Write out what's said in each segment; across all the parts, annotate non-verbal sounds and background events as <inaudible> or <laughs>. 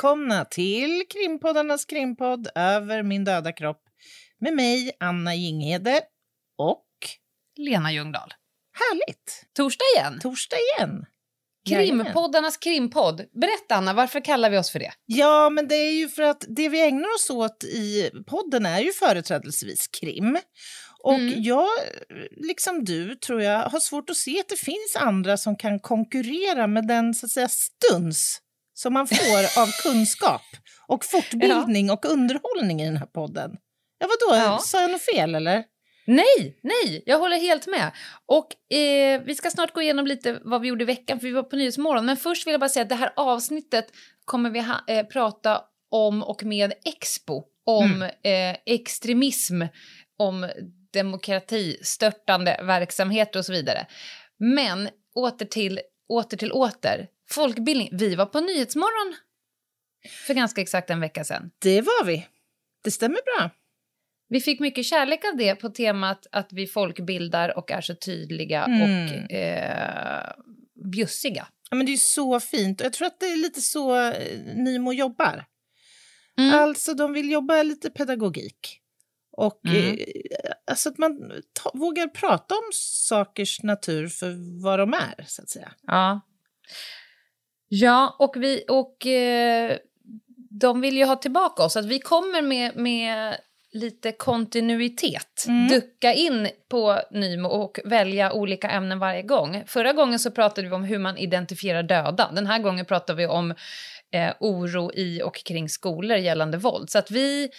Välkomna till krimpoddarnas krimpodd Över min döda kropp med mig, Anna Jinghede och Lena Ljungdahl. härligt, Torsdag igen. torsdag igen. Krimpoddarnas krimpodd. Berätta Anna, varför kallar vi oss för det? Ja, men det är ju för att det vi ägnar oss åt i podden är ju företrädesvis krim. Och Mm. jag, liksom du, tror jag, har svårt att se att det finns andra som kan konkurrera med den så att säga stuns som man får av <laughs> kunskap och fortbildning och underhållning i den här podden. Ja, vadå? Ja. Sa jag något fel eller? Nej, nej, jag håller helt med. Och eh, vi ska snart gå igenom lite vad vi gjorde i veckan, för vi var på Nyhetsmorgon. Men först vill jag bara säga att det här avsnittet kommer vi ha, eh, prata om och med Expo. Om eh, extremism, om demokratistörtande verksamheter och så vidare. Men åter till, åter till åter. Folkbildning. Vi var på Nyhetsmorgon för ganska exakt en vecka sedan. Det var vi. Det stämmer bra. Vi fick mycket kärlek av det på temat att vi folkbildar och är så tydliga Mm. och eh, bjussiga. Ja, men det är så fint och jag tror att det är lite så eh, Nymo jobbar. Mm. Alltså de vill jobba lite pedagogik. Och Mm. eh, alltså att man ta, vågar prata om sakers natur för vad de är, så att säga. Ja. Ja, och, vi, och eh, de vill ju ha tillbaka oss. Att vi kommer med, med lite kontinuitet. Mm. Ducka in på Nymo och välja olika ämnen varje gång. Förra gången så pratade vi om hur man identifierar döda. Den här gången pratar vi om eh, oro i och kring skolor gällande våld. Så att vi,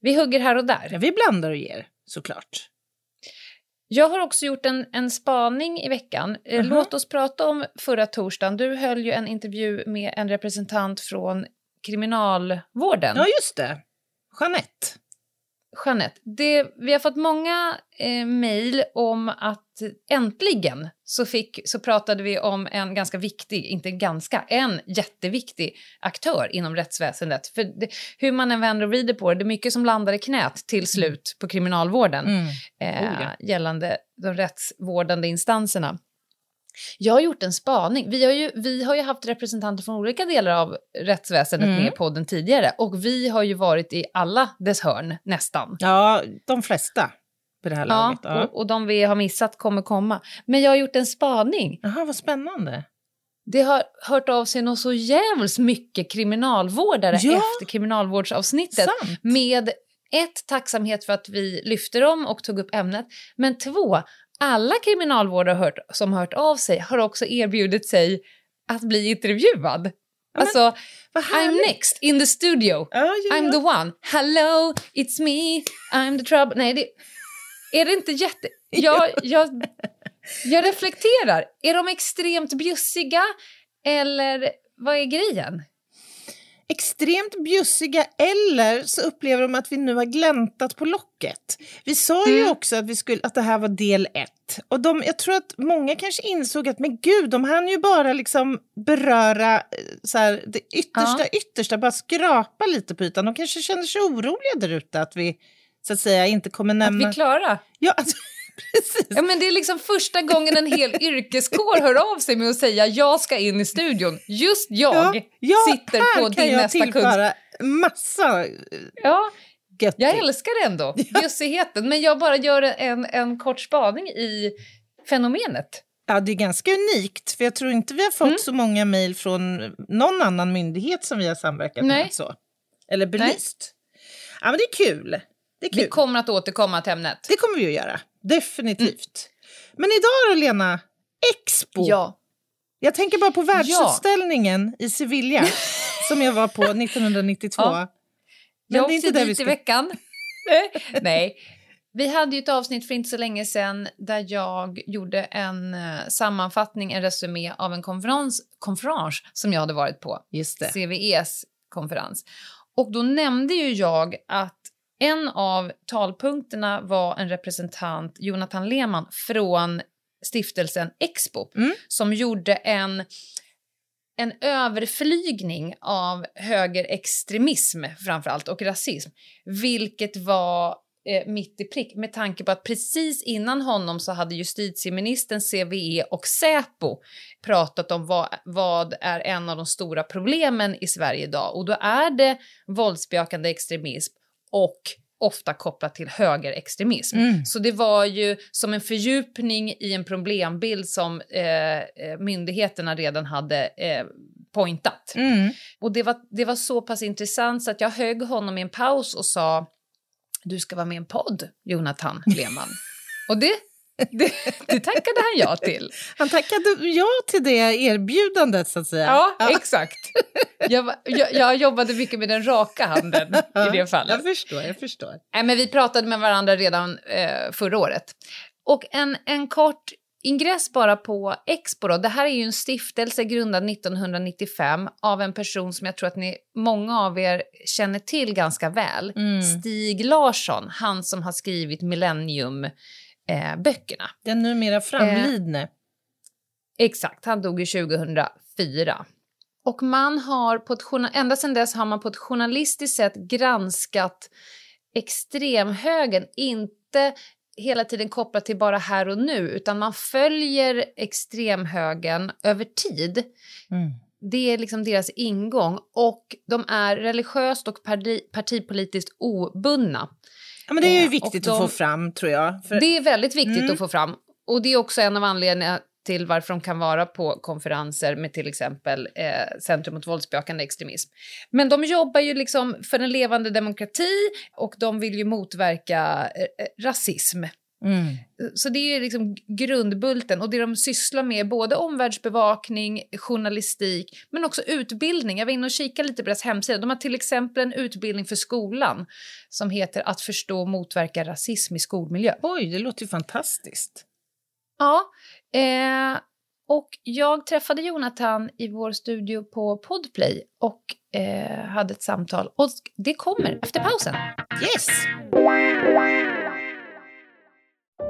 vi hugger här och där. Ja, vi blandar och ger, såklart. Jag har också gjort en, en spaning i veckan. Eh, Aha. Låt oss prata om förra torsdagen. Du höll ju en intervju med en representant från kriminalvården. Ja, just det. Jeanette. Jeanette, det, vi har fått många eh, mejl om att äntligen så, fick, så pratade vi om en ganska viktig, inte ganska, en jätteviktig aktör inom rättsväsendet. För det, hur man än vänder och vrider på det, det är mycket som landar i knät till slut på kriminalvården Mm. eh, Oh, ja. gällande de rättsvårdande instanserna. Jag har gjort en spaning. Vi har, ju, vi har ju haft representanter från olika delar av rättsväsendet Mm. med i podden tidigare och vi har ju varit i alla dess hörn, nästan. Ja, de flesta på det här Ja, laget. Ja. och, och de vi har missat kommer komma. Men jag har gjort en spaning. Jaha, vad spännande. Det har hört av sig något så jävligt mycket kriminalvårdare Ja. efter kriminalvårdsavsnittet. Sant. Med ett, tacksamhet för att vi lyfte dem och tog upp ämnet. Men två, alla kriminalvårdare hört, som hört av sig har också erbjudit sig att bli intervjuad. alltså, Vad I'm next in the studio. Ja, ja, I'm ja. the one. Hello, it's me. I'm the trouble. Nej, det, är det inte jätte... <laughs> Jag, jag, jag reflekterar. Är de extremt bjussiga eller vad är grejen? extremt bjussiga eller så upplever de att vi nu har gläntat på locket. Vi sa ju Mm. också att, vi skulle, att det här var del ett. Och de, jag tror att många kanske insåg att men gud, de hann ju bara liksom beröra eh, så här, det yttersta, Ja. yttersta, bara skrapa lite på ytan. De kanske känner sig oroliga där ute att vi så att säga inte kommer Att nämna... vi är klara? Ja, alltså, <laughs> precis. Ja, men det är liksom första gången en hel yrkeskår hör av sig med att säga jag ska in i studion. Just jag Ja, ja, sitter här på kan din jag nästa kunskap. tillföra massa eh, Ja, göttigt. jag älskar det ändå, <laughs> bjussigheten. Men jag bara gör en, en kort spaning i fenomenet. Ja, det är ganska unikt, för jag tror inte vi har fått Mm. så många mejl från någon annan myndighet som vi har samverkat Nej. med. Så. Eller belyst. Ja, men det är kul. Det är kul. Vi kommer att återkomma till ämnet. Det kommer vi att göra. Definitivt. Men idag då, Lena? Expo. Ja. Jag tänker bara på världsutställningen i Sevilla <laughs> som jag var på 1992. Ja. Men jag det är inte det vi dit i ska... veckan. <laughs> Nej. Vi hade ju ett avsnitt för inte så länge sedan där jag gjorde en eh, sammanfattning, en resumé av en konferens, konferens som jag hade varit på. Just det. CVEs konferens. Och då nämnde ju jag att en av talpunkterna var en representant, Jonathan Lehmann, från stiftelsen Expo Mm. som gjorde en, en överflygning av högerextremism framförallt och rasism, vilket var eh, mitt i prick med tanke på att precis innan honom så hade justitieministern, CVE och Säpo pratat om vad, vad är en av de stora problemen i Sverige idag och då är det våldsbejakande extremism och ofta kopplat till högerextremism. Mm. Så det var ju som en fördjupning i en problembild som eh, eh, myndigheterna redan hade eh, pointat. Mm. Och det var, det var så pass intressant så att jag högg honom i en paus och sa du ska vara med i en podd, Jonathan Lehmann. <laughs> och det, <laughs> det, det tackade han ja till. Han tackade ja till det erbjudandet, så att säga. Ja, exakt. Jag, jag, jag jobbade mycket med den raka handen i det fallet. Jag förstår, jag förstår. Men vi pratade med varandra redan eh, förra året. Och en, en kort ingress bara på Expo. Då. Det här är ju en stiftelse grundad 1995 av en person som jag tror att ni, många av er känner till ganska väl. Mm. Stig Larsson, han som har skrivit Millennium-böckerna. Den numera framlidne. Exakt, han dog ju 2004. Och man har på ett, ända sedan dess har man på ett journalistiskt sätt granskat extremhögern, inte hela tiden kopplat till bara här och nu, utan man följer extremhögern över tid. Mm. Det är liksom deras ingång och de är religiöst och parti, partipolitiskt obundna. Ja, men det är ju Eh, viktigt och att de- få fram, tror jag. För... Det är väldigt viktigt Mm. att få fram. Och det är också en av anledningarna till varför de kan vara på konferenser med till exempel eh, Centrum mot våldsbejakande extremism. Men de jobbar ju liksom för en levande demokrati och de vill ju motverka eh, eh, rasism. Mm. Så det är liksom grundbulten och det de sysslar med både omvärldsbevakning, journalistik men också utbildning. Jag var inne och kikade lite på deras hemsida. De har till exempel en utbildning för skolan som heter Att förstå och motverka rasism i skolmiljö. Oj, det låter ju fantastiskt. Ja, eh, och jag träffade Jonathan i vår studio på Podplay och eh, hade ett samtal. Och det kommer efter pausen. Yes!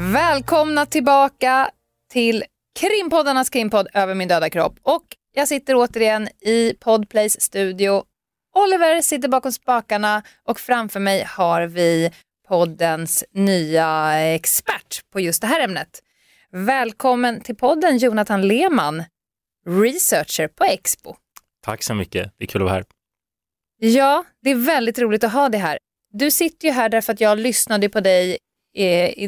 Välkomna tillbaka till krimpoddarnas krimpodd Över min döda kropp. Och jag sitter återigen i Podplays studio. Oliver sitter bakom spakarna och framför mig har vi poddens nya expert på just det här ämnet. Välkommen till podden Jonathan Lehmann, researcher på Expo. Tack så mycket. Det är kul att vara här. Ja, det är väldigt roligt att ha dig här. Du sitter ju här därför att jag lyssnade på dig,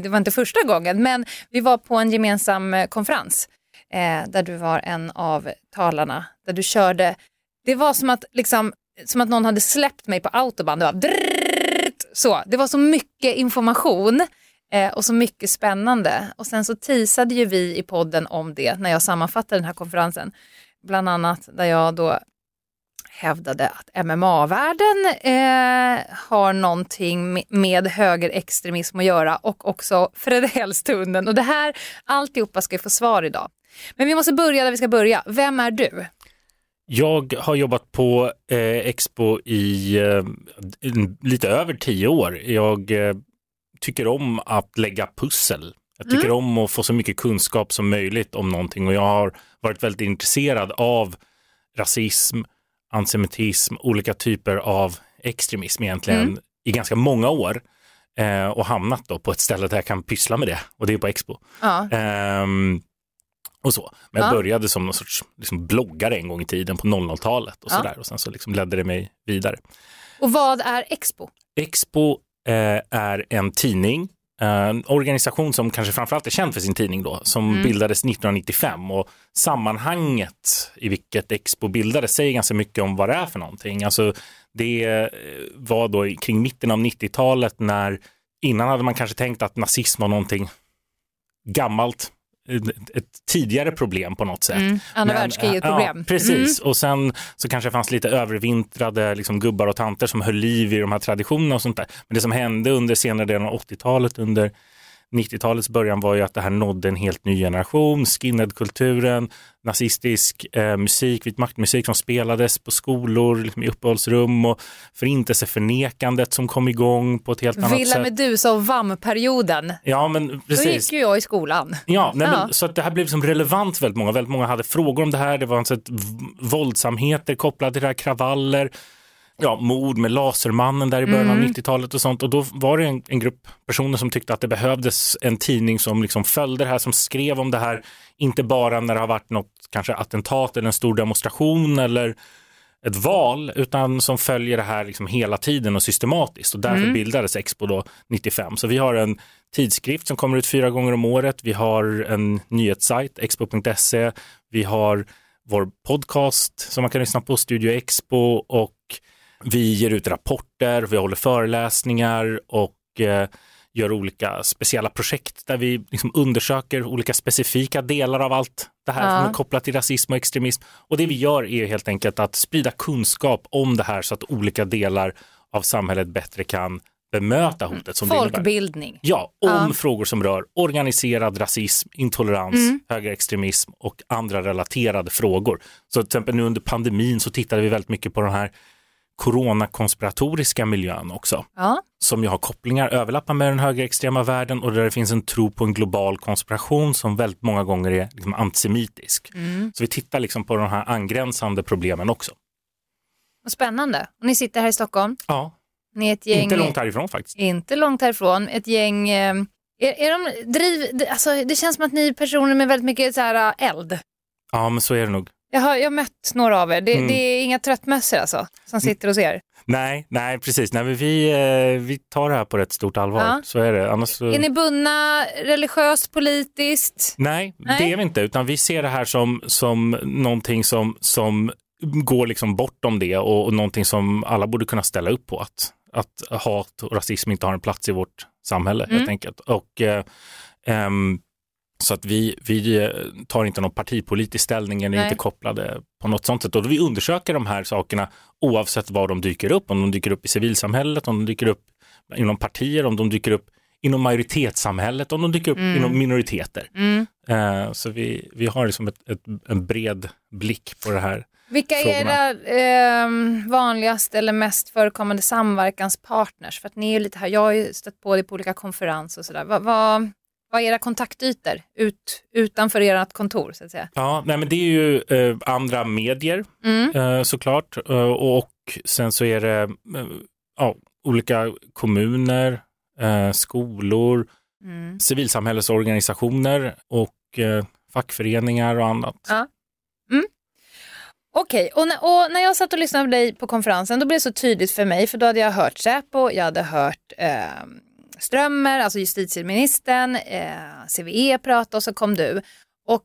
det var inte första gången, men vi var på en gemensam eh, konferens eh, där du var en av talarna, där du körde, det var som att, liksom, som att någon hade släppt mig på autobahn, det var drrrt, så, det var så mycket information eh, och så mycket spännande. Och sen så teasade ju vi i podden om det när jag sammanfattade den här konferensen, bland annat där jag då hävdade att MMA-världen eh, har någonting med- högerextremism att göra och också Fredhällstunden. Och det här, alltihopa ska vi få svar idag. Men vi måste börja där vi ska börja. Vem är du? Jag har jobbat på eh, Expo i eh, lite över tio år. Jag eh, tycker om att lägga pussel. Jag tycker Mm. om att få så mycket kunskap som möjligt om någonting och jag har varit väldigt intresserad av rasism, antisemitism, olika typer av extremism egentligen Mm. i ganska många år eh, och hamnat då på ett ställe där jag kan pyssla med det och det är på Expo. Ja. Ehm, och så. Men jag Ja. började som någon sorts liksom, bloggare en gång i tiden på 00-talet och Ja. sådär och sen så liksom ledde det mig vidare. Och vad är Expo? Expo eh, är en tidning, eh, en organisation som kanske framförallt är känd för sin tidning då, som Mm. bildades 1995 och sammanhanget i vilket Expo bildades säger ganska mycket om vad det är för någonting. Alltså det eh, var då kring mitten av 90-talet när innan hade man kanske tänkt att nazism var någonting gammalt, ett- tidigare problem på något sätt. Mm, andra Men, världskriget-problem. Ja, precis, och sen så kanske det fanns lite övervintrade liksom, gubbar och tanter som höll liv i de här traditionerna och sånt där. Men det som hände under senare delen av 80-talet, under 90-talets början var ju att det här nådde en helt ny generation, skinheadkulturen, nazistisk eh, musik, vit maktmusik som spelades på skolor, liksom i uppehållsrum och förintelseförnekandet som kom igång på ett helt annat Villa sätt. Medusa och VAM-perioden. Ja, men Då precis. gick ju jag i skolan. Ja, nej, Ja. Men, så att det här blev som relevant väldigt många. Väldigt många hade frågor om det här. Det var en sätt våldsamheter kopplade till det här, kravaller, ja, mord med Lasermannen där i början av Mm. 90-talet och sånt. Och då var det en, en grupp personer som tyckte att det behövdes en tidning som liksom följde det här, som skrev om det här, inte bara när det har varit något kanske attentat eller en stor demonstration eller ett val, utan som följer det här liksom hela tiden och systematiskt. Och därför Mm. bildades Expo då 95. Så vi har en tidskrift som kommer ut fyra gånger om året. Vi har en nyhetssajt, expo.se. Vi har vår podcast som man kan lyssna på, Studio Expo och vi ger ut rapporter, vi håller föreläsningar och eh, gör olika speciella projekt där vi liksom undersöker olika specifika delar av allt det här Ja. som är kopplat till rasism och extremism. Och det vi gör är helt enkelt att sprida kunskap om det här så att olika delar av samhället bättre kan bemöta hotet som. Folkbildning. Ja, om Ja. frågor som rör organiserad rasism, intolerans, Mm. högerextremism och andra relaterade frågor. Så till exempel nu under pandemin så tittade vi väldigt mycket på den här coronakonspiratoriska miljön också Ja. som ju har kopplingar, överlappar med den högerextrema världen och där det finns en tro på en global konspiration som väldigt många gånger är liksom antisemitisk. Mm. Så vi tittar liksom på de här angränsande problemen också. Vad spännande. Och ni sitter här i Stockholm. Ja, Ni är ett gäng... inte långt härifrån faktiskt. Inte långt härifrån. Ett gäng... eh, Är, är de driv... det- Alltså, det känns som att ni är personer med väldigt mycket så här, äh, eld. Ja, men så är det nog. Jag har, jag har mött några av er. Det, Mm. det är inga tröttmössor alltså, som sitter hos er. Nej, nej precis. Nej, vi, eh, vi tar det här på rätt stort allvar. Ja. Så är det. Annars så... Är ni bundna religiöst, politiskt? Nej, Nej. det är vi inte, utan vi ser det här som, som någonting som, som går liksom bortom det och, och någonting som alla borde kunna ställa upp på. Att, att hat och rasism inte har en plats i vårt samhälle Mm. helt enkelt. Och, eh, ehm, så att vi, vi eh, tar inte någon partipolitisk ställning eller är inte kopplade på något sånt sätt. Och vi undersöker de här sakerna oavsett var de dyker upp. Om de dyker upp i civilsamhället, om de dyker upp inom partier, om de dyker upp inom majoritetssamhället, om de dyker upp Mm. inom minoriteter. Mm. Eh, så vi, vi har liksom ett, ett, en bred blick på det här. Vilka är era ehm, vanligaste eller mest förekommande samverkanspartners? För att ni är lite här, jag har ju stött på det på olika konferenser och sådär. Vad, vad, vad är era kontaktytor ut, utanför ert kontor så att säga? Ja, nej, men det är ju eh, andra medier Mm. eh, såklart eh, och sen så är det eh, ja, olika kommuner, eh, skolor, Mm. civilsamhällesorganisationer och fackföreningar och annat. Ja. Mm. Okej, och, när- och när jag satt och lyssnade på dig på konferensen då blev det så tydligt för mig för då hade jag hört Säpo, jag hade hört eh, Strömmer, alltså justitieministern, eh, CVE pratade och så kom du. Och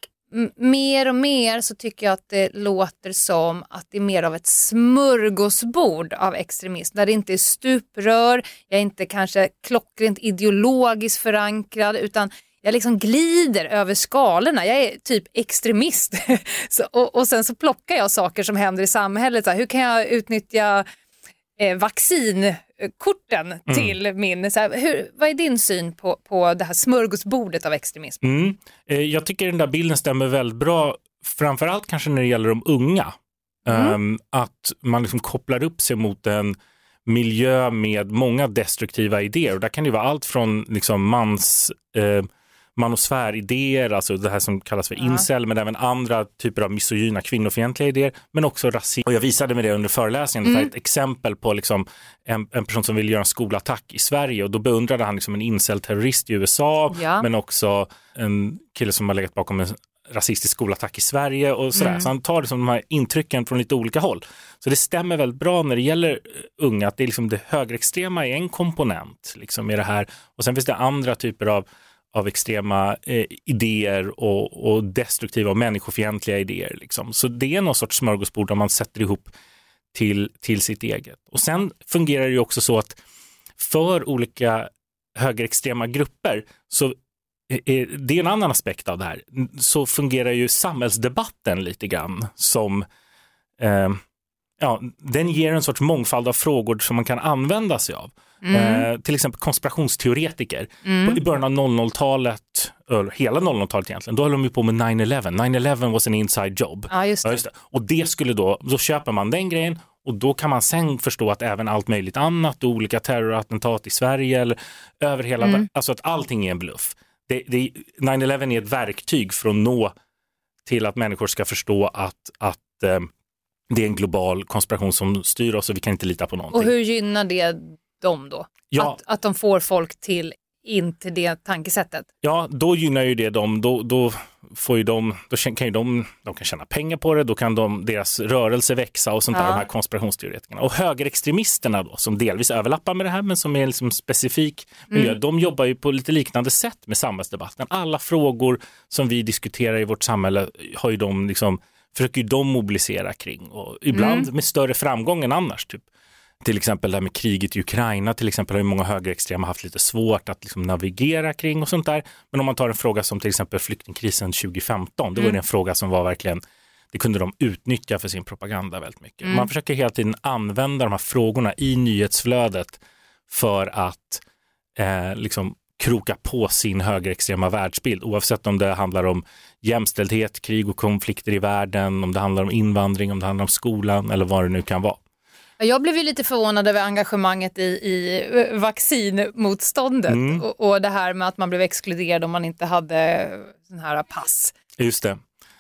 mer och mer så tycker jag att det låter som att det är mer av ett smörgåsbord av extremism där det inte är stuprör, jag är inte kanske klockrent ideologiskt förankrad utan jag liksom glider över skalorna. Jag är typ extremist. <laughs> så, och, och sen så plockar jag saker som händer i samhället. Så här, hur kan jag utnyttja eh, vaccinkorten till min... Så här, hur, vad är din syn på, på det här smörgåsbordet av extremism? Mm. Eh, Jag tycker den där bilden stämmer väldigt bra, framförallt kanske när det gäller de unga. Mm. Ehm, att man liksom kopplar upp sig mot en miljö med många destruktiva idéer. Och där kan det vara allt från liksom mans, eh, manosfäridéer, alltså det här som kallas för incel, men även andra typer av misogyna kvinnofientliga idéer, men också rasism. Och jag visade med det under föreläsningen, mm. ett exempel på liksom en, en, person som vill göra en skolattack i Sverige och då beundrade han liksom en incel-terrorist i USA, Ja. men också en kille som har legat bakom en rasistisk skolattack i Sverige och sådär. Mm. Så han tar liksom de här intrycken från lite olika håll. Så det stämmer väldigt bra när det gäller eh, unga, att det, är liksom det högerextrema är en komponent liksom, i det här. Och sen finns det andra typer av, av extrema eh, idéer och, och destruktiva och människofientliga idéer. Liksom. Så det är någon sorts smörgåsbord där man sätter ihop till, till sitt eget. Och sen fungerar det ju också så att för olika högerextrema grupper så är- det är en annan aspekt av det här. Så fungerar ju samhällsdebatten lite grann som eh, ja, den ger en sorts mångfald av frågor som man kan använda sig av. Eh, till exempel konspirationsteoretiker. På- I början av 00-talet, eller hela 00-talet egentligen, då höll de ju på med 9-11. 9-11 was an inside job. Ja, just det. Ja, just det. Och det skulle då, då köper man den grejen och då kan man sen förstå att även allt möjligt annat, olika terrorattentat i Sverige eller över hela Mm. världen, alltså att allting är en bluff. Det, det, 9-11 är ett verktyg för att nå till att människor ska förstå att, att eh, det är en global konspiration som styr oss och vi kan inte lita på någonting. Och hur gynnar det dem då? Ja. Att, att de får folk till in till det tankesättet? Ja, då gynnar ju det dem. Då, då, får ju de, då kan ju de, de kan tjäna pengar på det, då kan de, deras rörelse växa och sånt där, Ja. de här konspirationsteoretikerna. Och högerextremisterna då, som delvis överlappar med det här, men som är liksom specifik miljö, de jobbar ju på lite liknande sätt med samhällsdebatten. Alla frågor som vi diskuterar i vårt samhälle har ju de liksom, försöker ju de mobilisera kring och ibland med större framgång än annars. Typ. Till exempel det här med kriget i Ukraina, till exempel har ju många högerextrema haft lite svårt att liksom navigera kring och sånt där. Men om man tar en fråga som till exempel flyktingkrisen 2015, då var det en fråga som var verkligen, det kunde de utnyttja för sin propaganda väldigt mycket. Man försöker hela tiden använda de här frågorna i nyhetsflödet för att eh, liksom kroka på sin högerextrema världsbild oavsett om det handlar om jämställdhet, krig och konflikter i världen, om det handlar om invandring, om det handlar om skolan eller vad det nu kan vara. Ja, Jag blev ju lite förvånad över engagemanget i, i eh, vaccinmotståndet Mm. och, och det här med att man blev exkluderad om man inte hade sån här pass. Just det.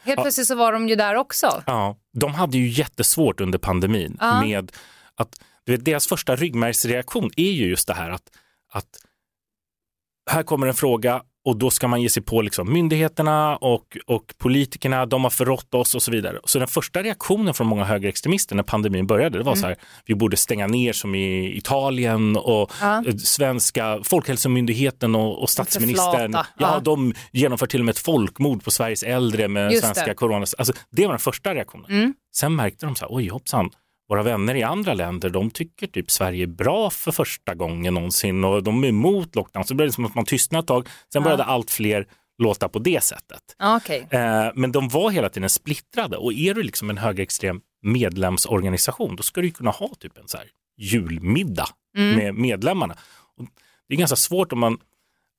Helt Ja. plötsligt så var de ju där också. Ja, de hade ju jättesvårt under pandemin Ja. med att du vet, deras första ryggmärgsreaktion är ju just det här att, att här kommer en fråga och då ska man ge sig på liksom myndigheterna och, och politikerna, de har förrått oss och så vidare. Så den första reaktionen från många högerextremister när pandemin började, det var så här, vi borde stänga ner som i Italien och Ja. eh, svenska Folkhälsomyndigheten och, och statsministern, ja, Ja. de genomför till och med ett folkmord på Sveriges äldre med Just svenska det. corona. Alltså, det var den första reaktionen. Mm. Sen märkte de så här, oj hoppsan, våra vänner i andra länder, de tycker typ Sverige är bra för första gången någonsin och de är emot lockdown. Så det blev det som att man tystnade ett tag. Sen började allt fler låta på det sättet. Ja, Okej. Eh, men de var hela tiden splittrade och är du liksom en högerextrem medlemsorganisation, då ska du kunna ha typ en så här julmiddag med medlemmarna. Och det är ganska svårt om man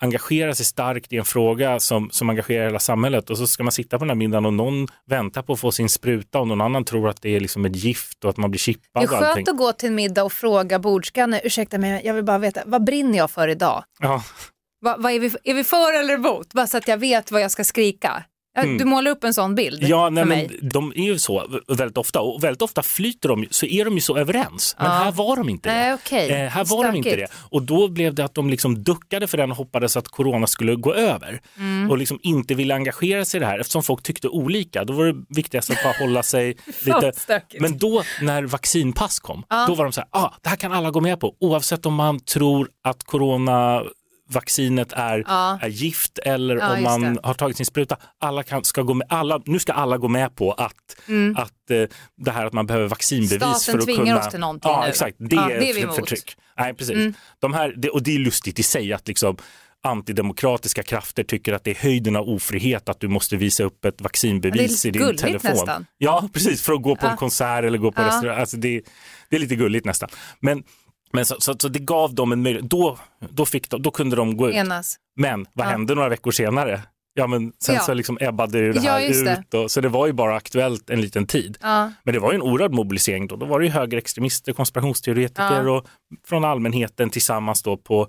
engagerar sig starkt i en fråga som, som engagerar hela samhället och så ska man sitta på den här middagen och någon väntar på att få sin spruta och någon annan tror att det är liksom ett gift och att man blir Det chippad. är och allting. skönt att gå till en middag och fråga bordsgranne, ursäkta mig, jag vill bara veta, vad brinner jag för idag? Ja, Va, vad är, vi, är vi för eller emot? Bara så att jag vet vad jag ska skrika. Ja, Du målar upp en sån bild Mm. Ja, nej, men de är ju så väldigt ofta och väldigt ofta flyter de, så är de ju så överens. Men Ja. här var de inte det. Nej, okej. Eh, här var de inte det. Och då blev det att de liksom duckade för den och hoppades att corona skulle gå över. Mm. Och liksom inte ville engagera sig i det här eftersom folk tyckte olika. Då var det viktigast att bara hålla sig <laughs> lite. stökigt. Men då när vaccinpass kom, då var de så här, ah, det här kan alla gå med på oavsett om man tror att corona vaccinet är, Ja. är gift eller Ja, om man det. har tagit sin spruta. Alla kan, ska gå med, alla, nu ska alla gå med på att, att eh, det här att man behöver vaccinbevis Mm. Staten för att tvingar kunna... oss till någonting Ja, nu. exakt. Det Ja, är, det är vi för- emot. Mm. förtryck. Nej, precis. De här, det, och det är lustigt i sig att liksom antidemokratiska krafter tycker att det är höjden av ofrihet att du måste visa upp ett vaccinbevis i det är din gulligt telefon. nästan. Ja, precis, för att gå på en Ja. konsert eller gå på Ja. restaurang. Alltså det, det är lite gulligt nästan. Men, men så, så, så det gav dem en möjlighet. Då, då, fick de, då kunde de gå ut. Enas. Men vad Ja. hände några veckor senare? Ja, men sen Ja. så liksom ebbade ju det Ja, här det. ut. Och, så det var ju bara aktuellt en liten tid. Ja. Men det var ju en oerhörd mobilisering då. Då var det ju högerextremister, konspirationsteoretiker Ja. och från allmänheten tillsammans då på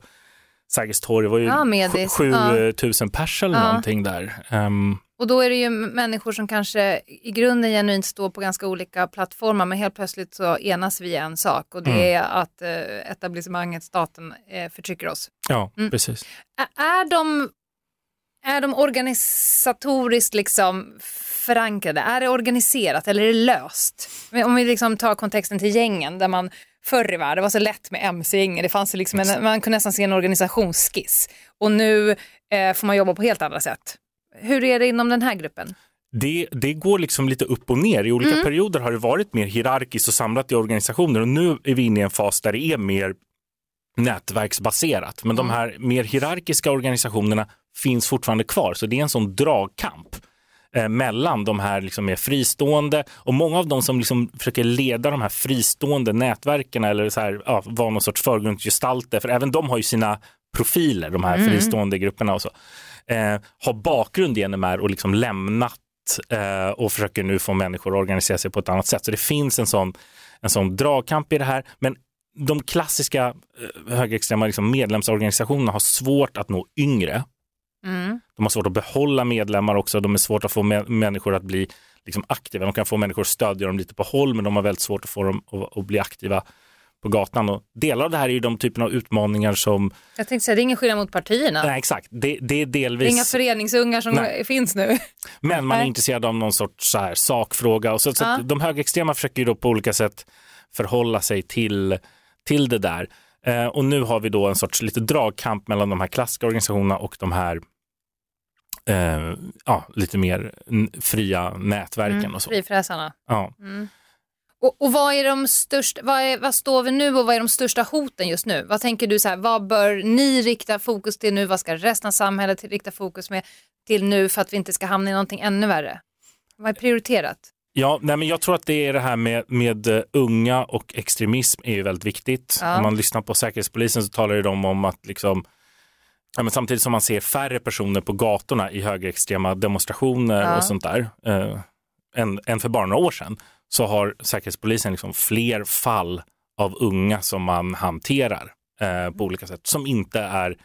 Sergels torg. Det var ju Ja, medis. 7000 pers eller Ja. någonting där. Ehm, Och då är det ju människor som kanske i grunden genuint står på ganska olika plattformar men helt plötsligt så enas vi i en sak och det Mm. är att eh, etablissemanget, staten, eh, förtrycker oss. ja, Mm. precis. Ä- Är de, är de organisatoriskt liksom förankrade? Är det organiserat eller är det löst? Om vi liksom tar kontexten till gängen där man förr i världen, det var så lätt med mc-gängen, det fanns liksom en, man kunde nästan se en organisationsskiss och nu eh, får man jobba på helt andra sätt. Hur är det inom den här gruppen? Det, det går liksom lite upp och ner. I olika Mm. perioder har det varit mer hierarkiskt och samlat i organisationer och nu är vi inne i en fas där det är mer nätverksbaserat. Men de här mer hierarkiska organisationerna finns fortfarande kvar, så det är en sån dragkamp eh, mellan de här liksom mer fristående och många av de som liksom försöker leda de här fristående nätverken eller så här, ja, vara någon sorts förgrundsgestalter, för även de har ju sina profiler, de här Mm. fristående grupperna och så, eh, har bakgrund i NMR och liksom lämnat eh, och försöker nu få människor att organisera sig på ett annat sätt. Så det finns en sån, en sån dragkamp i det här, men de klassiska eh, högerextrema liksom medlemsorganisationerna har svårt att nå yngre. Mm. De har svårt att behålla medlemmar också. De är svårt att få mä- människor att bli liksom aktiva. De kan få människor att stödja dem lite på håll, men de har väldigt svårt att få dem att, att bli aktiva på gatan. Och delar av det här är ju de typen av utmaningar som, Jag tänkte säga, det är ingen skillnad mot partierna. nej exakt, det, det är Det är delvis, inga föreningsungar som Nej. finns nu. men man är intresserad av någon sorts så här, sakfråga. Och så, så Ja. de högerextrema försöker ju då på olika sätt förhålla sig till, till det där. Eh, och nu har vi då en sorts lite dragkamp mellan de här klassiska organisationerna och de här eh, ja, lite mer fria nätverken Mm, och så. Frifräsarna. Ja. Mm. Och, och vad är de största, vad, är, vad står vi nu och vad är de största hoten just nu? Vad tänker du så här, vad bör ni rikta fokus till nu? Vad ska resten av samhället rikta fokus med till nu för att vi inte ska hamna i någonting ännu värre? Vad är prioriterat? Ja, nej, men jag tror att det är det här med, med eh, unga och extremism är ju väldigt viktigt. Ja. Om man lyssnar på Säkerhetspolisen så talar ju de om att liksom, ja, men samtidigt som man ser färre personer på gatorna i högerextrema demonstrationer Ja. och sånt där eh, än, än för bara några år sedan så har Säkerhetspolisen liksom fler fall av unga som man hanterar eh, på olika sätt som inte är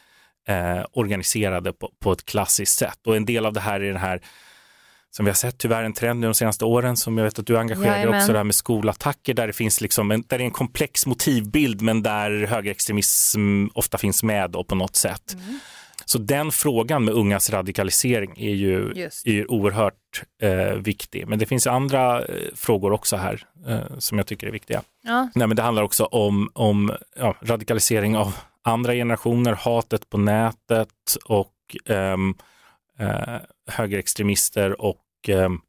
eh, organiserade på, på ett klassiskt sätt. Och en del av det här är den här som vi har sett tyvärr en trend nu de senaste åren som jag vet att du engagerar dig också, det här med skolattacker där det finns liksom en, där det är en komplex motivbild men där högerextremism ofta finns med då på något sätt. Mm. Så den frågan med ungas radikalisering är ju, är ju oerhört eh, viktig. Men det finns andra eh, frågor också här eh, som jag tycker är viktiga. Ja. Nej, men det handlar också om, om ja, radikalisering av andra generationer, hatet på nätet och ehm, eh, högerextremister och ehm,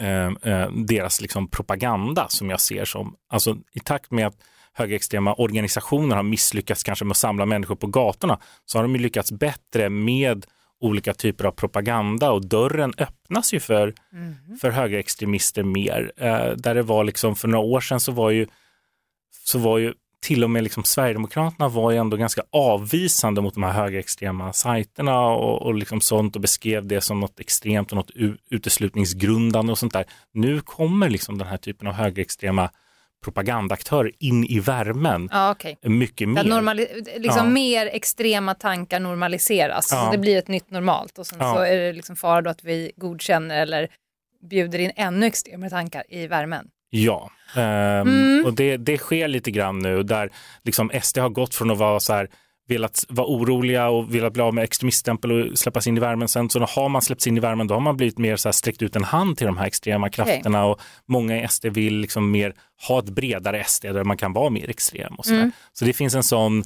eh, eh, deras liksom propaganda som jag ser som, alltså i takt med att högerextrema organisationer har misslyckats kanske med att samla människor på gatorna så har de ju lyckats bättre med olika typer av propaganda och dörren öppnas ju för, för högerextremister mer. Eh, där det var liksom för några år sedan så var ju, så var ju till och med liksom Sverigedemokraterna var ju ändå ganska avvisande mot de här högerextrema sajterna och, och liksom sånt och beskrev det som något extremt och något uteslutningsgrundande och sånt där. Nu kommer liksom den här typen av högerextrema propagandaaktörer in i värmen Ja, okej. mycket mer. Normali- liksom Ja. mer extrema tankar normaliseras. Ja. Så det blir ett nytt normalt och sen så är det liksom fara då att vi godkänner eller bjuder in ännu extremare tankar i värmen. Ja, ehm, Mm. och det, det sker lite grann nu där liksom SD har gått från att vara så här velat vara oroliga och velat bli av med extremiststämpel och släppas in i värmen. Sen så har man släppts in i värmen, då har man blivit mer så här sträckt ut en hand till de här extrema krafterna och många i SD vill liksom mer ha ett bredare SD där man kan vara mer extrem och så. Mm. så det finns en sån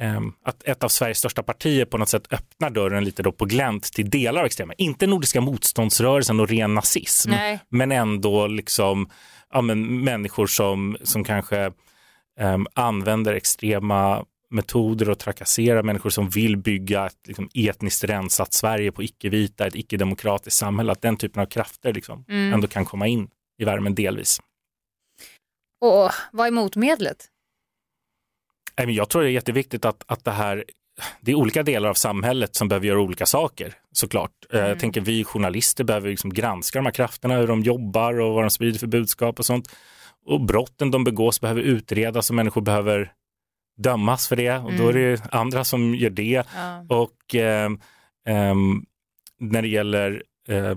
ehm, att ett av Sveriges största partier på något sätt öppnar dörren lite då på glänt till delar av extrema. Inte Nordiska motståndsrörelsen och ren nazism, Nej. men ändå liksom ja, men människor som, som kanske ehm, använder extrema metoder och trakasserar människor som vill bygga ett liksom, etniskt rensat Sverige på icke-vita, ett icke-demokratiskt samhälle. Att den typen av krafter liksom, Mm. ändå kan komma in i värmen delvis. Och vad är motmedlet? Jag tror det är jätteviktigt att, att det här, det är olika delar av samhället som behöver göra olika saker. såklart. Eh, Jag tänker vi journalister behöver liksom granska de här krafterna, hur de jobbar och vad de sprider för budskap och sånt. Och brotten de begås behöver utredas och människor behöver dömas för det och då är det andra som gör det. Ja. Och ehm, ehm, när det gäller eh,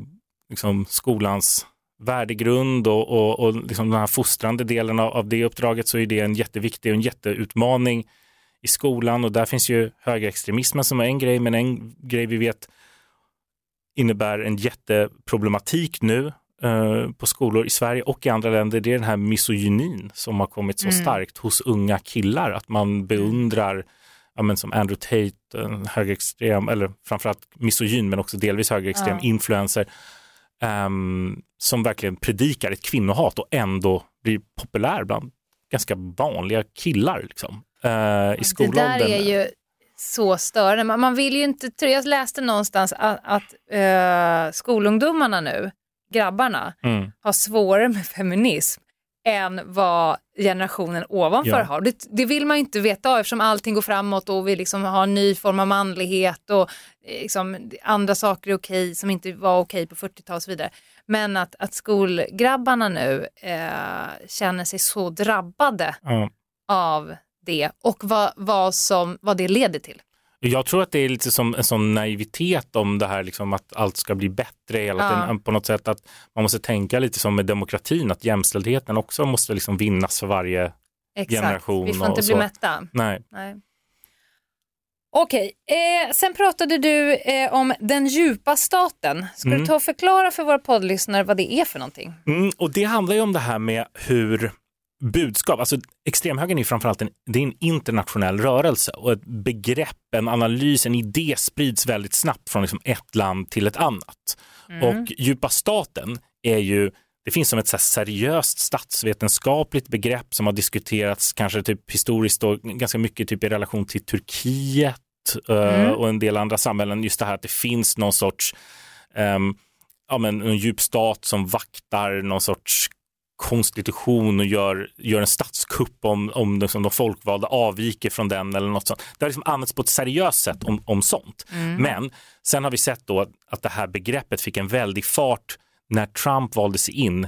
liksom skolans värdegrund och, och, och liksom den här fostrande delen av, av det uppdraget så är det en jätteviktig och en jätteutmaning i skolan och där finns ju högerextremismen som är en grej men en grej vi vet innebär en jätteproblematik nu eh, på skolor i Sverige och i andra länder det är den här misogynin som har kommit så starkt hos unga killar att man beundrar ja, men som Andrew Tate, en högerextrem, eller framförallt misogyn men också delvis högerextrem Ja. influencer ehm, som verkligen predikar ett kvinnohat och ändå blir populär bland ganska vanliga killar liksom, eh, i Det skolåldern. där är ju så störande. Man, vill ju inte, jag läste någonstans att, att eh, skolungdomarna nu, grabbarna, Mm. har svårare med feminism än vad generationen ovanför Ja. har. Det, det vill man ju inte veta eftersom allting går framåt och vi liksom har en ny form av manlighet och eh, liksom, andra saker är okej som inte var okej på 40-talet och så vidare. Men att, att skolgrabbarna nu eh, känner sig så drabbade Ja. av det och vad, vad, som, vad det leder till. Jag tror att det är lite som en sån naivitet om det här liksom att allt ska bli bättre hela Ja. tiden. På något sätt att man måste tänka lite som med demokratin, att jämställdheten också måste liksom vinnas för varje Exakt. generation. Vi får inte bli mätta. Nej. Nej. Okej, eh, sen pratade du eh, om den djupa staten. Ska Mm. du ta och förklara för våra poddlyssnare vad det är för någonting? Mm, och det handlar ju om det här med hur budskap, alltså extremhögern är framförallt en, det är en internationell rörelse och ett begrepp, en analys, en idé sprids väldigt snabbt från liksom ett land till ett annat. Och djupa staten är ju det finns som ett så seriöst statsvetenskapligt begrepp som har diskuterats kanske typ historiskt och ganska mycket typ i relation till Turkiet eh, och en del andra samhällen. Just det här att det finns någon sorts ehm, ja, men en djup stat som vaktar någon sorts konstitution och gör, gör en statskupp om, om det, som de folkvalda avviker från den eller något sånt. Det har liksom använts på ett seriöst sätt om, om sånt. Men sen har vi sett då att det här begreppet fick en väldig fart när Trump valde sig in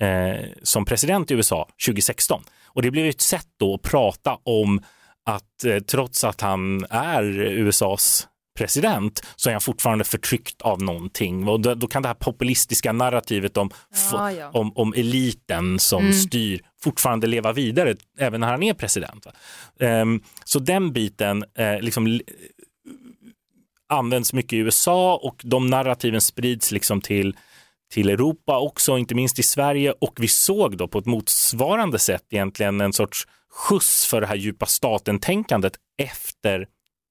eh, som president i USA 2016. Och det blev ett sätt då att prata om att eh, trots att han är USAs president så är han fortfarande förtryckt av någonting. Och då, då kan det här populistiska narrativet om, Ja, ja. om, om eliten som styr fortfarande leva vidare även när han är president. Ehm, så den biten eh, liksom används mycket i USA och de narrativen sprids liksom till till Europa också, inte minst i Sverige och vi såg då på ett motsvarande sätt egentligen en sorts skjuts för det här djupa staten-tänkandet efter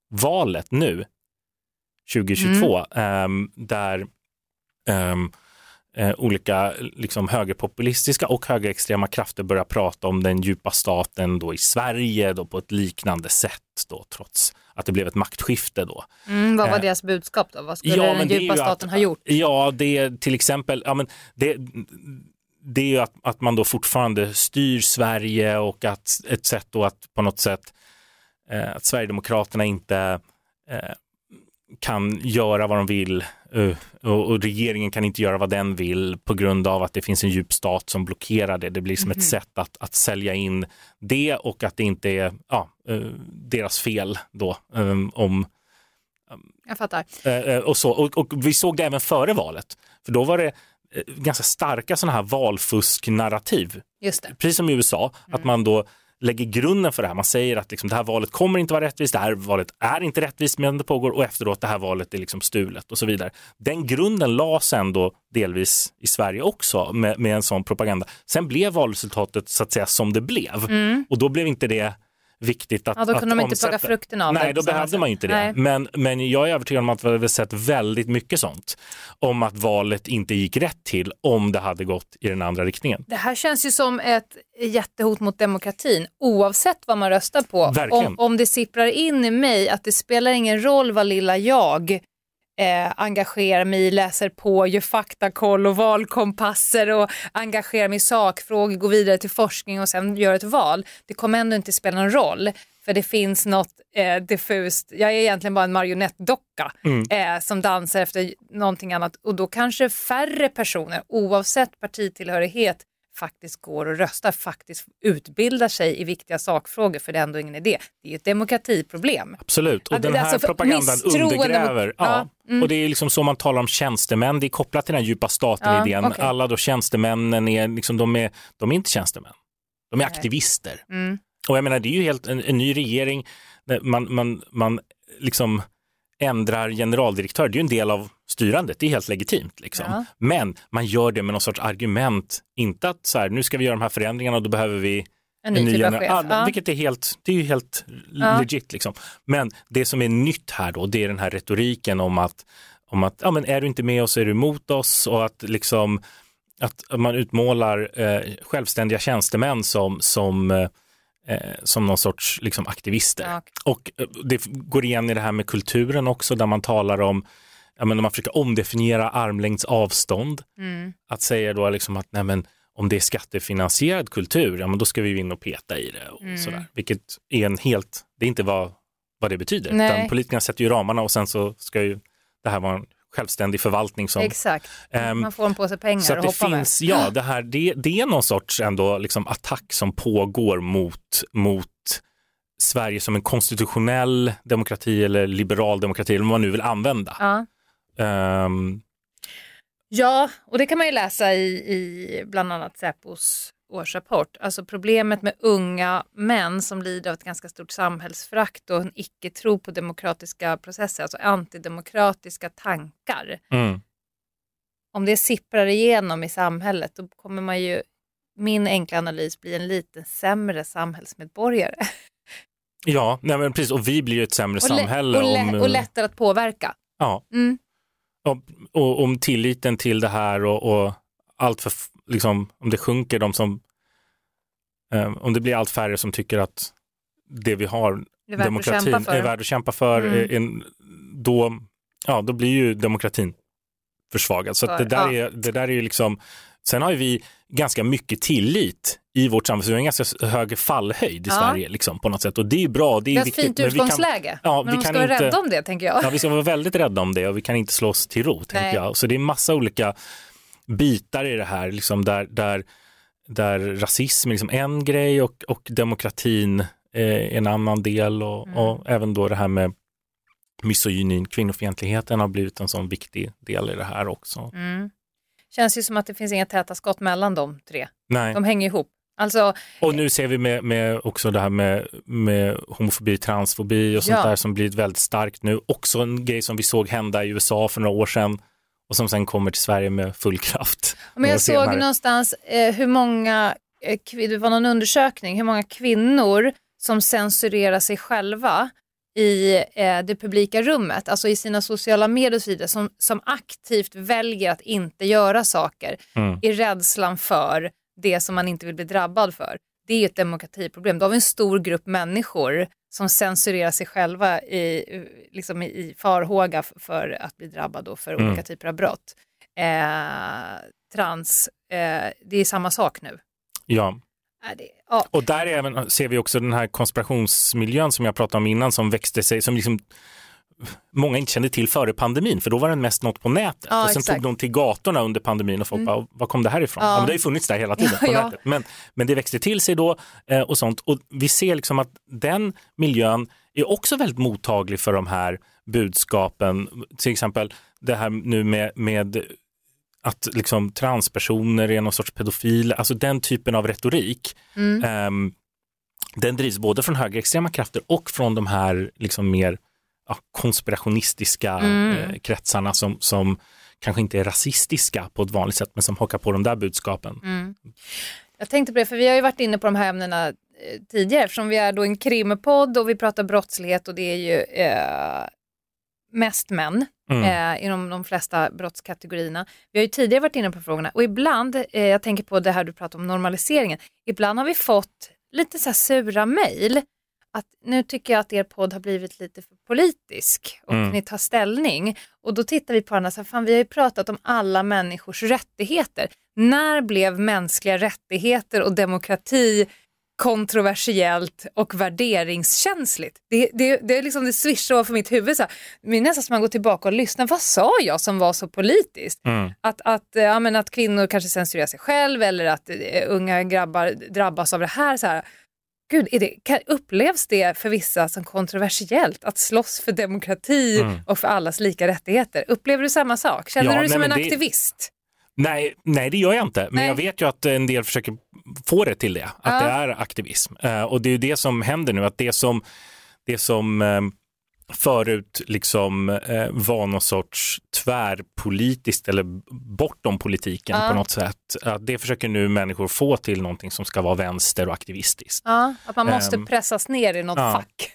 valet nu 2022 ehm, där ehm, eh, olika liksom högerpopulistiska och högerextrema krafter börjar prata om den djupa staten då i Sverige då på ett liknande sätt då trots att det blev ett maktskifte då. Mm, vad var Eh, deras budskap då? Vad skulle Ja, den djupa ju staten att- ha gjort? Ja, det är till exempel, ja, men det, det är ju att, att man då fortfarande styr Sverige och att ett sätt då att på något sätt eh, att Sverigedemokraterna inte eh, kan göra vad de vill eh, och, regeringen kan inte göra vad den vill på grund av att det finns en djup stat som blockerar det. Det blir som ett sätt att, att sälja in det och att det inte är ja, eh, deras fel då eh, om Jag fattar. Eh, och, så. Och, och vi såg det även före valet. För då var det ganska starka sådana här valfusknarrativ. Precis som i USA, att man då lägger grunden för det här. Man säger att liksom, det här valet kommer inte vara rättvist, det här valet är inte rättvist medan det pågår och efteråt det här valet är liksom stulet och så vidare. Den grunden lades ändå delvis i Sverige också med, med en sån propaganda. Sen blev valresultatet så att säga som det blev och då blev inte det viktigt att Ja, då kunde de inte plocka omsätta. frukten av det Nej, då behövde man ju inte det. Nej. Men, men jag är övertygad om att vi har sett väldigt mycket sånt om att valet inte gick rätt till om det hade gått i den andra riktningen. Det här känns ju som ett jättehot mot demokratin oavsett vad man röstar på. Verkligen. Om, om det sipprar in i mig att det spelar ingen roll vad lilla jag eh, engagerar mig läser på, gör faktakoll och valkompasser och engagerar mig i sakfrågor, går vidare till forskning och sen gör ett val. Det kommer ändå inte spela någon roll. för det finns något eh, diffust, jag är egentligen bara en marionettdocka Mm. eh, som dansar efter någonting annat och då kanske färre personer oavsett partitillhörighet faktiskt går och röstar, faktiskt utbildar sig i viktiga sakfrågor för det är ändå ingen idé. Det är ju ett demokratiproblem. Absolut, och Ja, den här alltså propagandan misstroende mot- undergräver. Ja, Ja. mm. Och det är liksom så man talar om tjänstemän, det är kopplat till den här djupa Ja, staten-idén. okej. Alla då tjänstemännen är, liksom, de är, de är inte tjänstemän, de är aktivister. Mm. Och jag menar, det är ju helt en, en ny regering, man, man, man liksom ändrar generaldirektör, det är ju en del av styrandet, det är helt legitimt. Liksom. Ja. Men man gör det med någon sorts argument, inte att så här, nu ska vi göra de här förändringarna och då behöver vi En ny typ av gener- chef. Ja. Vilket är helt, det är ju helt Ja. legit. Liksom. Men det som är nytt här då, det är den här retoriken om att, om att ja, men är du inte med oss är du emot oss och att liksom att man utmålar eh, självständiga tjänstemän som, som, eh, som någon sorts liksom, aktivister. Ja. Och eh, det går igen i det här med kulturen också där man talar om, ja, men man försöker omdefiniera armlängds avstånd. Mm. Att säga då liksom att nej, men, om det är skattefinansierad kultur, ja men då ska vi in och peta i det och Mm. sådär. Vilket är en helt, det är inte vad, vad det betyder. Nej. Utan politikerna sätter ju ramarna och sen så ska ju det här vara en självständig förvaltning som Exakt, Ehm, man får en påse pengar så att det finns, med. ja, det, här, det, det är någon sorts ändå liksom attack som pågår mot, mot Sverige som en konstitutionell demokrati eller liberal demokrati, eller vad man nu vill använda. Ja. Ehm, Ja, och det kan man ju läsa i, i bland annat Säpos årsrapport. Alltså problemet med unga män som lider av ett ganska stort samhällsförakt och en icke-tro på demokratiska processer, alltså antidemokratiska tankar. mm. Om det sipprar igenom i samhället då kommer man ju, min enkla analys, bli en lite sämre samhällsmedborgare. <laughs> Ja, nej, men precis. Och vi blir ju ett sämre och, samhälle. och, om, och lättare att påverka. Ja, Mm. och, och om tilliten till det här och, och allt för, liksom, om det sjunker, de som, eh, om det blir allt färre som tycker att det vi har, Det är demokratin, är värd att kämpa för, Mm. är, en, då, ja, då blir ju demokratin försvagad. Så det, där ja. är, det där är ju liksom, sen har ju vi ganska mycket tillit i vårt samhälle, så vi har en ganska hög fallhöjd i Ja. Sverige liksom, på något sätt. Och det är bra, det är Det är ett viktigt. fint men vi kan- utgångsläge. ja, men vi ska kan vara inte- rädda om det tänker jag. Ja, vi ska vara väldigt rädda om det och vi kan inte slå oss till ro, tänker Nej. jag. Så det är massa olika bitar i det här, liksom där, där, där rasism är liksom en grej och, och demokratin är en annan del och, Mm. och även då det här med misogynin, kvinnofientligheten har blivit en sån viktig del i det här också. Mm. Känns ju som att det finns inga täta skott mellan de tre. Nej. De hänger ihop. Alltså, Och nu ser vi med, med också det här med, med homofobi, transfobi och sånt Ja. där som blivit väldigt starkt nu. Också en grej som vi såg hända i USA för några år sedan och som sen kommer till Sverige med full kraft. men jag såg någonstans eh, hur många, eh, det var någon undersökning, hur många kvinnor som censurerar sig själva i eh, det publika rummet, alltså i sina sociala medier och så vidare, som, som aktivt väljer att inte göra saker Mm. i rädslan för det som man inte vill bli drabbad för. Det är ett demokratiproblem. Då har vi en stor grupp människor som censurerar sig själva i, liksom i, farhåga för att bli drabbad då för Mm. olika typer av brott. Eh, trans, eh, det är samma sak nu. Ja, ja. och där är även, ser vi också den här konspirationsmiljön som jag pratade om innan som växte sig, som liksom många inte kände till före pandemin, för då var den mest något på nätet. Ja, och sen exakt. tog de till gatorna under pandemin och folk Mm. bara, var kom det här ifrån? Ja. Ja. men det har ju funnits där hela tiden <laughs> på ja. nätet. Men, men det växte till sig då eh, och sånt. Och vi ser liksom att den miljön är också väldigt mottaglig för de här budskapen. Till exempel det här nu med, med att liksom transpersoner är någon sorts pedofil, alltså den typen av retorik. Mm. ehm, den drivs både från högerextrema krafter och från de här liksom mer ja, konspirationistiska Mm. eh, kretsarna som, som kanske inte är rasistiska på ett vanligt sätt men som hakar på de där budskapen. Mm. Jag tänkte på det, för vi har ju varit inne på de här ämnena eh, tidigare eftersom vi är då en krimpodd och vi pratar brottslighet och det är ju eh, mest män Mm. eh, inom de flesta brottskategorierna. Vi har ju tidigare varit inne på frågorna och ibland, eh, jag tänker på det här du pratar om normaliseringen, ibland har vi fått lite så här sura mejl att nu tycker jag att er podd har blivit lite för politisk och Mm. ni tar ställning. Och då tittar vi på varandra och säger, fan vi har ju pratat om alla människors rättigheter. När blev mänskliga rättigheter och demokrati kontroversiellt och värderingskänsligt. Det, det, det är liksom det swishar för mitt huvud. Så här. Det är nästan som man går tillbaka och lyssnar. Vad sa jag som var så politiskt? Mm. Att, att, eh, ja, men att kvinnor kanske censurerar sig själv eller att eh, unga grabbar drabbas av det här. Så här. Gud, är det, kan, upplevs det för vissa som kontroversiellt att slåss för demokrati Mm. och för allas lika rättigheter? Upplever du samma sak? Känner Ja, du dig som en det- aktivist? Nej, nej, det gör jag inte. Men Nej. jag vet ju att en del försöker få det till det, att Ja. det är aktivism. Eh, och det är ju det som händer nu, att det som, det som eh, förut liksom eh, var någon sorts tvärpolitiskt eller bortom politiken Ja. på något sätt. Att det försöker nu människor få till någonting som ska vara vänster och aktivistiskt. Ja, att man måste Ehm, pressas ner i något fack.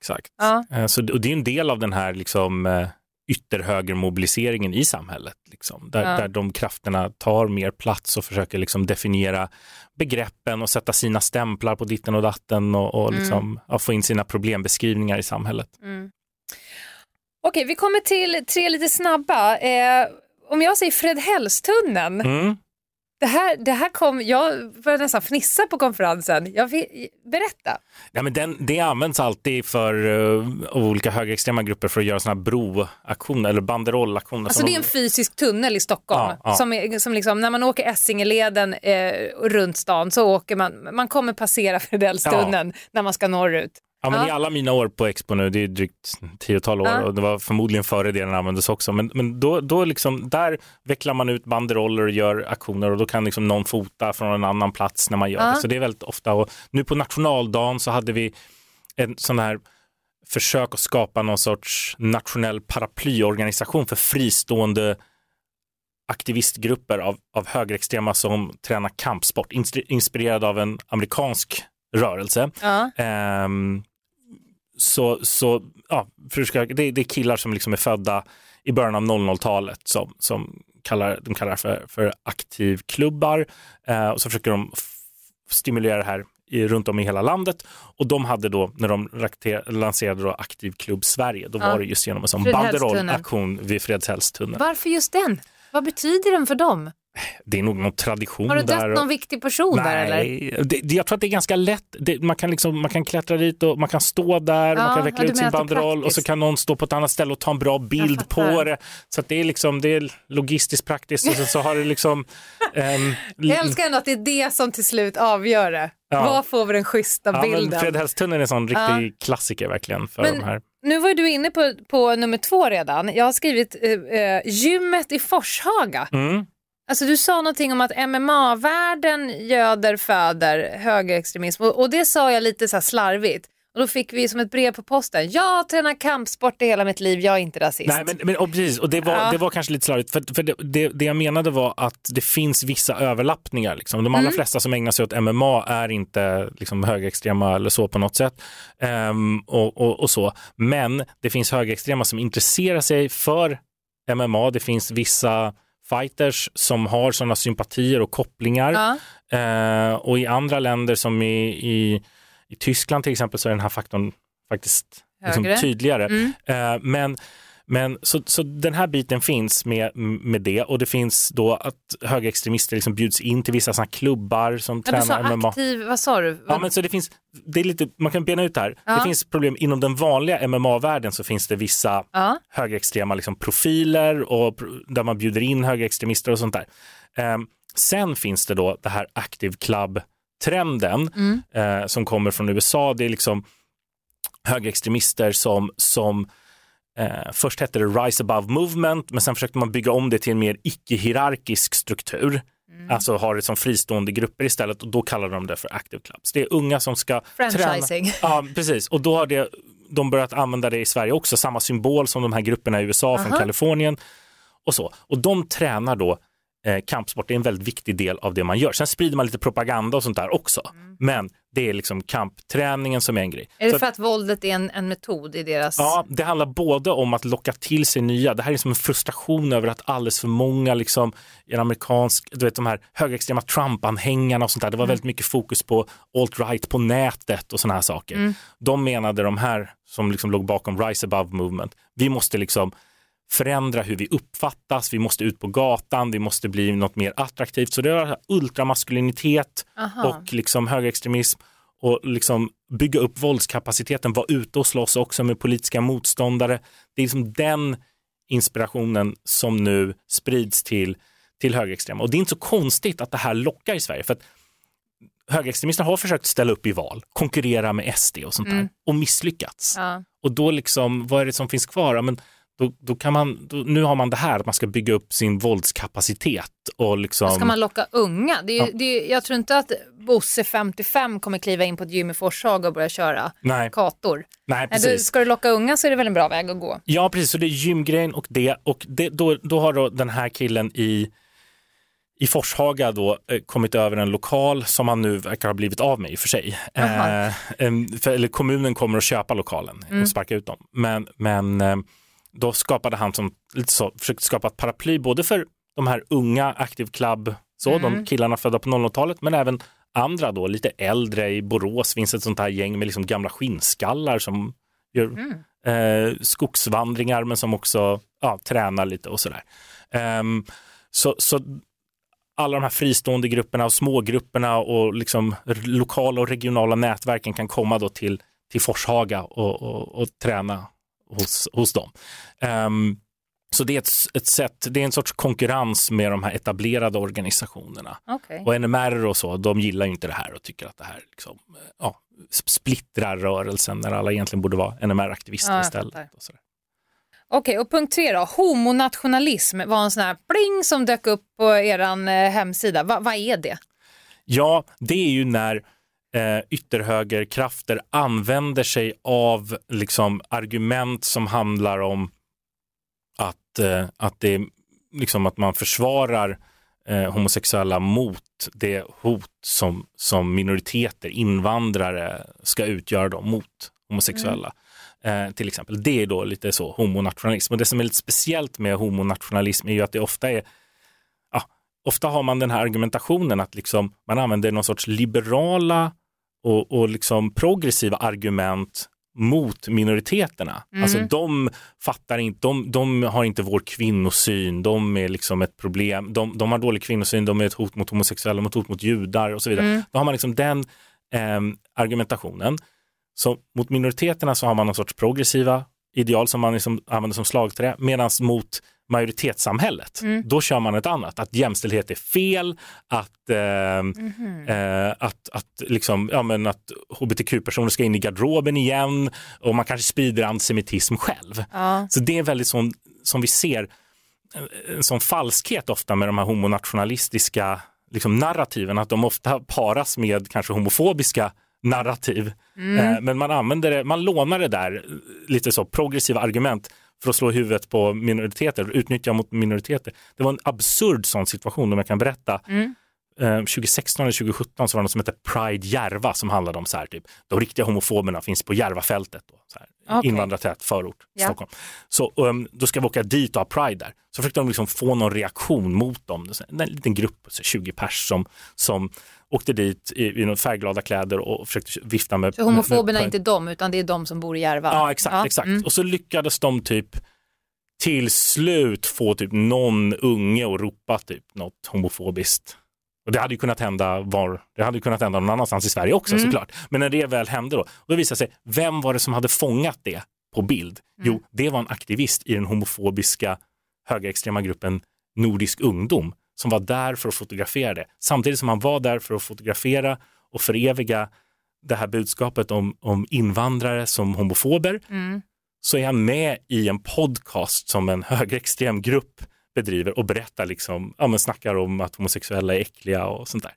Exakt. Eh, Så, och det är en del av den här liksom, eh, ytterhögermobiliseringen i samhället. Liksom, där, Ja. där de krafterna tar mer plats och försöker liksom definiera begreppen och sätta sina stämplar på ditten och datten och, och Mm. liksom, ja, få in sina problembeskrivningar i samhället. Okej, vi kommer till tre lite snabba. Eh, om jag säger Fredhällstunneln, Mm. Det, här, det här kom, jag började nästan fnissa på konferensen. Jag vill, berätta. Ja, men den, det används alltid för uh, olika högerextrema grupper för att göra såna här broaktioner eller banderollaktioner. Alltså det är en fysisk tunnel i Stockholm. Ja, ja. Som, är, som liksom, när man åker Essingeleden eh, runt stan så åker man, man kommer passera <laughs> Fredhällstunneln när man ska norrut. Ja, men. I alla mina år på Expo nu, det är drygt tiotal år Ja. och det var förmodligen före det den användes också. Men, men då, då liksom, där vecklar man ut banderoller och gör aktioner och då kan liksom någon fota från en annan plats när man gör Ja. det. Så det är väldigt ofta. Och nu på nationaldagen så hade vi en sån här försök att skapa någon sorts nationell paraplyorganisation för fristående aktivistgrupper av, av högerextrema som tränar kampsport, inspir- inspirerad av en amerikansk rörelse. Ja. Ehm, så, så ja, det, det är killar som liksom är födda i början av 00-talet som, som kallar, de kallar för, för aktivklubbar eh, och så försöker de stimulera det här i, runt om i hela landet och de hade då, när de lanserade då Aktiv klubb Sverige, då Ja. var det just genom en sån banderollaktion vid Fredhällstunneln. Varför just den? Vad betyder den för dem? Det är nog någon tradition Har du där. dött någon viktig person där eller? Nej, det, det, jag tror att det är ganska lätt. Det, man, kan liksom, man kan klättra dit och man kan stå där, Ja, man kan ja, veckla ut sin banderoll och så kan någon stå på ett annat ställe och ta en bra bild på det. Så att det är liksom, det är logistiskt praktiskt och så, så har det liksom... ehm, <laughs> Jag älskar ändå att det är det som till slut avgör det. Ja. Vad får vi den schyssta ja, bilden? Fredhällstunneln är en sån riktig klassiker verkligen för Men- de här. Nu var du inne på, på nummer två redan. Jag har skrivit eh, eh, gymmet i Forshaga. Mm. Alltså du sa någonting om att MMA-världen göder föder högerextremism och, och det sa jag lite så här slarvigt. Och då fick vi som ett brev på posten. Jag har tränat kampsport i hela mitt liv, jag är inte rasist. Nej, men, men, och precis, och det var, Ja. det var kanske lite slarvigt, för, för det, det, det jag menade var att det finns vissa överlappningar. Liksom. De allra Mm. flesta som ägnar sig åt MMA är inte liksom, högerextrema eller så på något sätt. Ehm, och, och, och så. Men det finns högerextrema som intresserar sig för MMA. Det finns vissa fighters som har sådana sympatier och kopplingar. Ja. Eh, och i andra länder som i, i, i Tyskland till exempel så är den här faktorn faktiskt liksom tydligare. Mm. Eh, men men så, så den här biten finns med, med det och det finns då att högerextremister liksom bjuds in till vissa såna klubbar som Ja, du sa tränar MMA. aktiv, vad sa du? Ja, men så det finns, det är lite, man kan bena ut det här. Ja. Det finns problem inom den vanliga MMA-världen så finns det vissa Ja. högerextrema liksom profiler och där man bjuder in högerextremister och sånt där. Ehm, sen finns det då det här Active Club-trenden Mm. eh, som kommer från USA. Det är liksom högerextremister som, som eh, först hette det Rise Above Movement men sen försökte man bygga om det till en mer icke-hierarkisk struktur. Mm. Alltså har det som fristående grupper istället och då kallar de det för active clubs. Det är unga som ska Franchising. träna. Ja, precis. Och då har det, de börjat använda det i Sverige också, samma symbol som de här grupperna i USA från Aha. Kalifornien och så. Och de tränar då eh, kampsport, är en väldigt viktig del av det man gör. Sen sprider man lite propaganda och sånt där också. Men det är liksom kampträningen som är en grej. Mm. Är Så det för att våldet är en, en metod i deras... Ja, det handlar både om att locka till sig nya. Det här är som en frustration över att alldeles för många, liksom, en amerikansk, du vet de här högerextrema Trump-anhängarna och sånt där. Det var väldigt mycket fokus på alt-right på nätet och såna här saker. De menade de här som liksom låg bakom Rise Above Movement. Vi måste liksom förändra hur vi uppfattas, vi måste ut på gatan, vi måste bli något mer attraktivt. Så det är ultramaskulinitet Aha. och liksom högerextremism och liksom bygga upp våldskapaciteten, vara ute och slåss också med politiska motståndare. Det är liksom den inspirationen som nu sprids till, till högerextrema. Och det är inte så konstigt att det här lockar i Sverige. För att högerextremister har försökt ställa upp i val, konkurrera med SD och sånt där Mm. och misslyckats. Ja. Och då liksom, vad är det som finns kvar? Ja, men då, då kan man, då, nu har man det här att man ska bygga upp sin våldskapacitet och liksom... Ska man locka unga? Det är, Ja. det är, jag tror inte att Bosse 55 kommer kliva in på ett gym i Forshaga och börja köra Nej, kator. nej, Nej, du, precis. ska du locka unga så är det väl en bra väg att gå. Ja, precis. Så det är gymgrejen och det. Och det, då, då har då den här killen i, i Forshaga då eh, kommit över en lokal som han nu verkar ha blivit av med i och för sig. Eh, för, eller kommunen kommer att köpa lokalen Mm. och sparka ut dem. Men, men eh, då skapade han som, lite så, försökte skapa ett paraply både för de här unga Active Club, så, Mm. de killarna födda på 00-talet, men även andra då, lite äldre i Borås finns ett sånt här gäng med liksom gamla skinnskallar som gör Mm. eh, skogsvandringar men som också ja, tränar lite och sådär. Ehm, så, så alla de här fristående grupperna och smågrupperna och liksom lokala och regionala nätverken kan komma då till, till Forshaga och, och, och träna hos, hos dem. Ehm, så det är ett, ett sätt, det är en sorts konkurrens med de här etablerade organisationerna. Okej. Och NMR och så, de gillar ju inte det här och tycker att det här liksom, eh, ja, splittrar rörelsen när alla egentligen borde vara NMR-aktivister Ja, istället. Och sådär. Okej, och punkt tre då. Homonationalism var en sån här pling som dök upp på er eh, hemsida. Va, vad är det? Ja, det är ju när eh, ytterhögerkrafter använder sig av liksom, argument som handlar om att, eh, att, det, är liksom, att man försvarar eh, homosexuella mot det hot som, som minoriteter, invandrare ska utgöra då, mot homosexuella. Eh, till exempel. Det är då lite så homonationalism. Och det som är lite speciellt med homonationalism är ju att det ofta är ja, ofta har man den här argumentationen att liksom man använder någon sorts liberala och, och liksom progressiva argument mot minoriteterna. Mm. Alltså de fattar inte, de, de har inte vår kvinnosyn, de är liksom ett problem, de, de har dålig kvinnosyn, de är ett hot mot homosexuella, ett hot mot judar och så vidare. Mm. Då har man liksom den ehm, argumentationen. Så mot minoriteterna så har man någon sorts progressiva ideal som man liksom använder som slagträ, medan mot majoritetssamhället, Mm. då kör man ett annat, att jämställdhet är fel, att, ehm, Mhm. eh, att, att, liksom, ja, men att hbtq-personer ska in i garderoben igen och man kanske sprider antisemitism själv. Ja. Så det är väldigt sån, som vi ser, en- en sån falskhet ofta med de här homonationalistiska liksom, narrativen, att de ofta paras med kanske homofobiska narrativ. Mm. Eh, men man använder det, man lånar det där, eh, lite så progressiva argument för att slå huvudet på minoriteter, utnyttja mot minoriteter. Det var en absurd sån situation om jag kan berätta. Mm. Eh, 2016 eller 2017 så var det något som hette Pride Järva som handlade om så här, typ, de riktiga homofoberna finns på Järvafältet. Då, så här, Okej. Invandrartät förort, Ja. Stockholm. Så um, då ska vi åka dit och ha Pride där. Så försökte de liksom få någon reaktion mot dem. En liten grupp, så 20 pers som, som åkte dit i, i färgglada kläder och försökte vifta med Så homofoberna med, är inte de, utan det är de som bor i Järva? Ja, exakt. exakt. Mm. Och så lyckades de typ till slut få typ någon unge att ropa typ något homofobiskt. Och det hade ju kunnat hända var, det hade ju kunnat hända någon annanstans i Sverige också Mm. såklart. Men när det väl hände då, då visade sig, vem var det som hade fångat det på bild? Mm. Jo, det var en aktivist i den homofobiska högerextrema gruppen Nordisk ungdom som var där för att fotografera det. Samtidigt som han var där för att fotografera och föreviga det här budskapet om, om invandrare som homofober Mm. så är han med i en podcast som en högerextrem grupp bedriver och berättar liksom, ja men snackar om att homosexuella är äckliga och sånt där.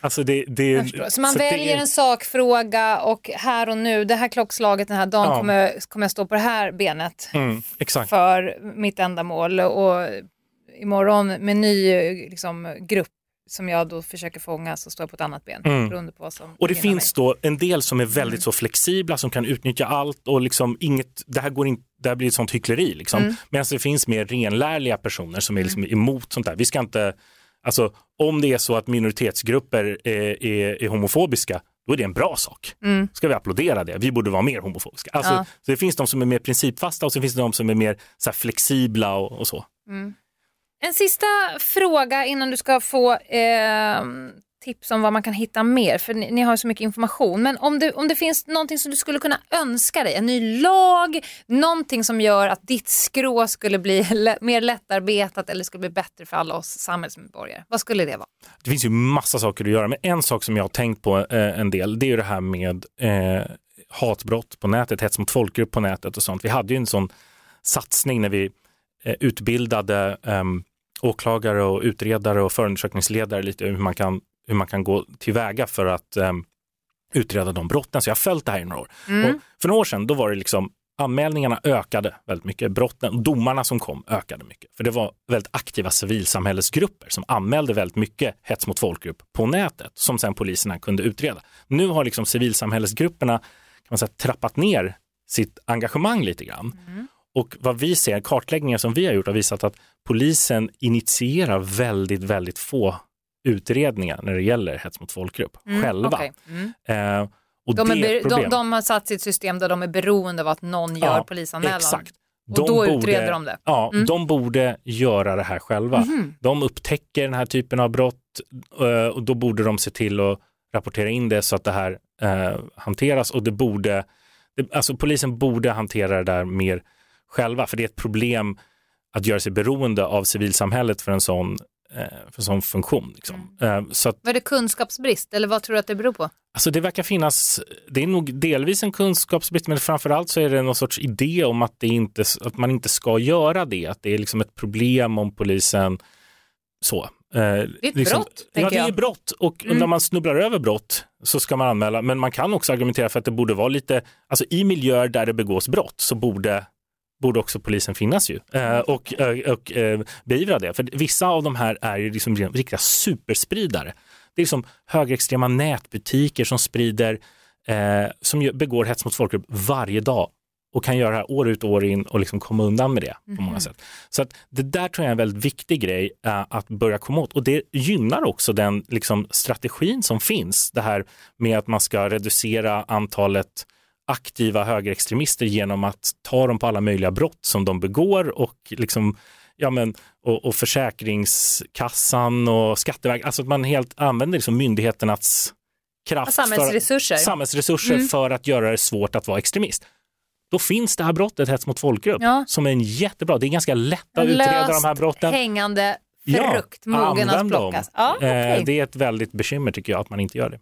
Alltså det, det. Så man så väljer är- en sakfråga och här och nu, det här klockslaget den här dagen Ja. kommer, kommer jag stå på det här benet Mm, för mitt ändamål och imorgon med ny liksom, grupp som jag då försöker fånga så står jag på ett annat ben Mm. beroende på vad som Och det finns då en del som är väldigt Mm. så flexibla som kan utnyttja allt och liksom inget, det här går inte det här blir ett sånt hyckleri liksom. Mm. Medan det finns mer renlärliga personer som är liksom emot sånt där. Vi ska inte, alltså om det är så att minoritetsgrupper är, är, är homofobiska, då är det en bra sak. Mm. Ska vi applådera det? Vi borde vara mer homofobiska. Alltså, Ja. så det finns de som är mer principfasta och så finns det de som är mer så flexibla och, och så. En sista fråga innan du ska få eh, tips om vad man kan hitta mer, för ni, ni har så mycket information. Men om det, om det finns någonting som du skulle kunna önska dig, en ny lag, någonting som gör att ditt skrå skulle bli <laughs> mer lättarbetat eller skulle bli bättre för alla oss samhällsmedborgare. Vad skulle det vara? Det finns ju massa saker att göra, men en sak som jag har tänkt på eh, en del, det är ju det här med eh, hatbrott på nätet, hets mot folkgrupp på nätet och sånt. Vi hade ju en sån satsning när vi eh, utbildade um, åklagare och utredare och förundersökningsledare lite hur man kan, hur man kan gå tillväga för att ehm, utreda de brotten. Så jag har följt det här i några år. Och för några år sedan då var det liksom anmälningarna ökade väldigt mycket, brotten domarna som kom ökade mycket. För det var väldigt aktiva civilsamhällesgrupper som anmälde väldigt mycket hets mot folkgrupp på nätet som sen poliserna kunde utreda. Nu har liksom civilsamhällesgrupperna kan man säga, trappat ner sitt engagemang lite grann. Och vad vi ser, kartläggningar som vi har gjort har visat att polisen initierar väldigt, väldigt få utredningar när det gäller hets mot folkgrupp själva. okej. Mm. Eh, och De, det är problem. de, de har satt sitt system där de är beroende av att någon gör Ja, polisanmälan. Exakt. Och då utreder de det. Mm. Ja, de borde göra det här själva. Mhm. De upptäcker den här typen av brott eh, och då borde de se till att rapportera in det så att det här eh, hanteras och det borde, det, alltså polisen borde hantera det där mer själva för det är ett problem att göra sig beroende av civilsamhället för en sån, eh, för en sån funktion. Liksom. Mm. Eh, så att Vad är det kunskapsbrist eller vad tror du att det beror på? Alltså det verkar finnas, det är nog delvis en kunskapsbrist men framförallt så är det någon sorts idé om att, det inte, att man inte ska göra det, att det är liksom ett problem om polisen så. Det är ett liksom, brott, Ja, det är jag. brott och Mm. när man snubblar över brott så ska man anmäla, men man kan också argumentera för att det borde vara lite, alltså i miljöer där det begås brott så borde borde också polisen finnas ju eh, och, eh, och eh, beivra det. För vissa av de här är ju liksom riktiga superspridare. Det är liksom högerextrema nätbutiker som sprider, eh, som begår hets mot folkgrupp varje dag och kan göra det här år ut och år in och liksom komma undan med det på många sätt. Så att det där tror jag är en väldigt viktig grej eh, att börja komma åt och det gynnar också den liksom, strategin som finns. Det här med att man ska reducera antalet aktiva högerextremister genom att ta dem på alla möjliga brott som de begår och liksom Ja, men, och, och Försäkringskassan och Skatteverket, alltså att man helt använder liksom myndigheternas kraft, Samhällsresurser. för, samhällsresurser Mm. för att göra det svårt att vara extremist. Då finns det här brottet, hets mot folkgrupp, Ja. som är en jättebra, det är ganska lätt att En utreda de löst här brotten. hängande frukt, mogen att plockas. Ja, Eh, okej. Det är ett väldigt bekymmer tycker jag att man inte gör det.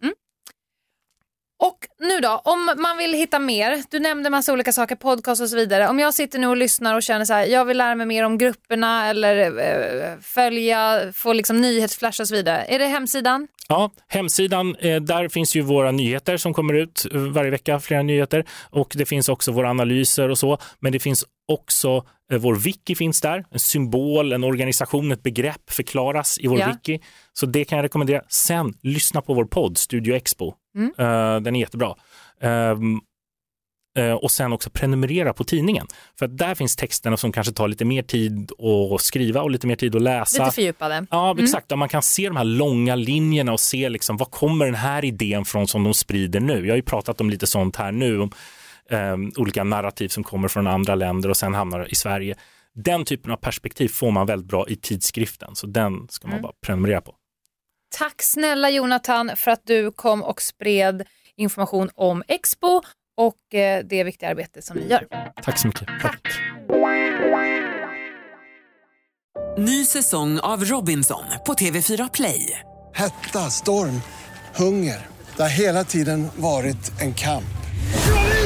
Och nu då, om man vill hitta mer, du nämnde massa olika saker, podcast och så vidare. Om jag sitter nu och lyssnar och känner så här, jag vill lära mig mer om grupperna eller eh, följa, få liksom nyhetsflash och så vidare. Är det hemsidan? Ja, hemsidan, eh, där finns ju våra nyheter som kommer ut eh, varje vecka, flera nyheter. Och det finns också våra analyser och så. Men det finns också, eh, vår wiki finns där, en symbol, en organisation, ett begrepp förklaras i vår Ja. wiki. Så det kan jag rekommendera. Sen, lyssna på vår podd, Studio Expo. Mm. Eh, den är jättebra. Ehm, eh, och sen också prenumerera på tidningen. För där finns texterna som kanske tar lite mer tid att skriva och lite mer tid att läsa. Lite fördjupade. Ja, Mm. exakt. Och Man kan se de här långa linjerna och se liksom, vad kommer den här idén från som de sprider nu. Jag har ju pratat om lite sånt här nu, olika narrativ som kommer från andra länder och sen hamnar i Sverige. Den typen av perspektiv får man väldigt bra i tidskriften, så den ska man Mm. bara prenumerera på. Tack snälla Jonathan för att du kom och spred information om Expo och eh, det viktiga arbete som ni gör. Tack så mycket. Tack. Ny säsong av Robinson på TV4 Play. Hetta, storm, hunger. Det har hela tiden varit en kamp.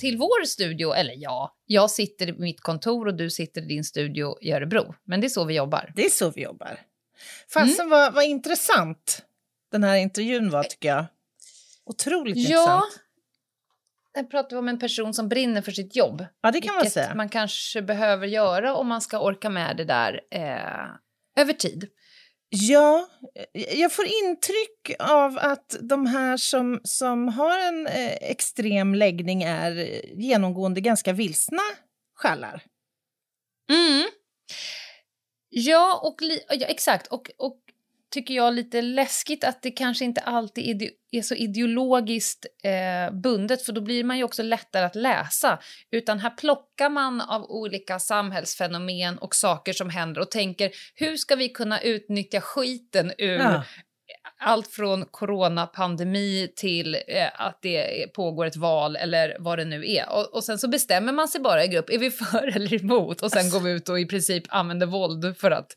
till vår studio. Eller ja, jag sitter i mitt kontor och du sitter i din studio i Örebro. Men det är så vi jobbar. Det är så vi jobbar. Fasen mm. vad, vad intressant den här intervjun var tycker jag. Otroligt ja, intressant. Här pratar vi om en person som brinner för sitt jobb. Ja, det kan man säga. man kanske behöver göra om man ska orka med det där eh, över tid. Ja, eh, jag får intryck av att de här som, som har en eh, extrem läggning är eh, genomgående ganska vilsna själar. Mm. Ja, och ja, exakt. Och, och tycker jag lite läskigt att det kanske inte alltid är så ideologiskt eh, bundet för då blir man ju också lättare att läsa. Utan här plockar man av olika samhällsfenomen och saker som händer och tänker hur ska vi kunna utnyttja skiten ur ja. allt från coronapandemi till eh, att det pågår ett val eller vad det nu är. Och, och, sen så bestämmer man sig bara i grupp, är vi för <laughs> eller emot? Och sen går vi ut och i princip använder våld för att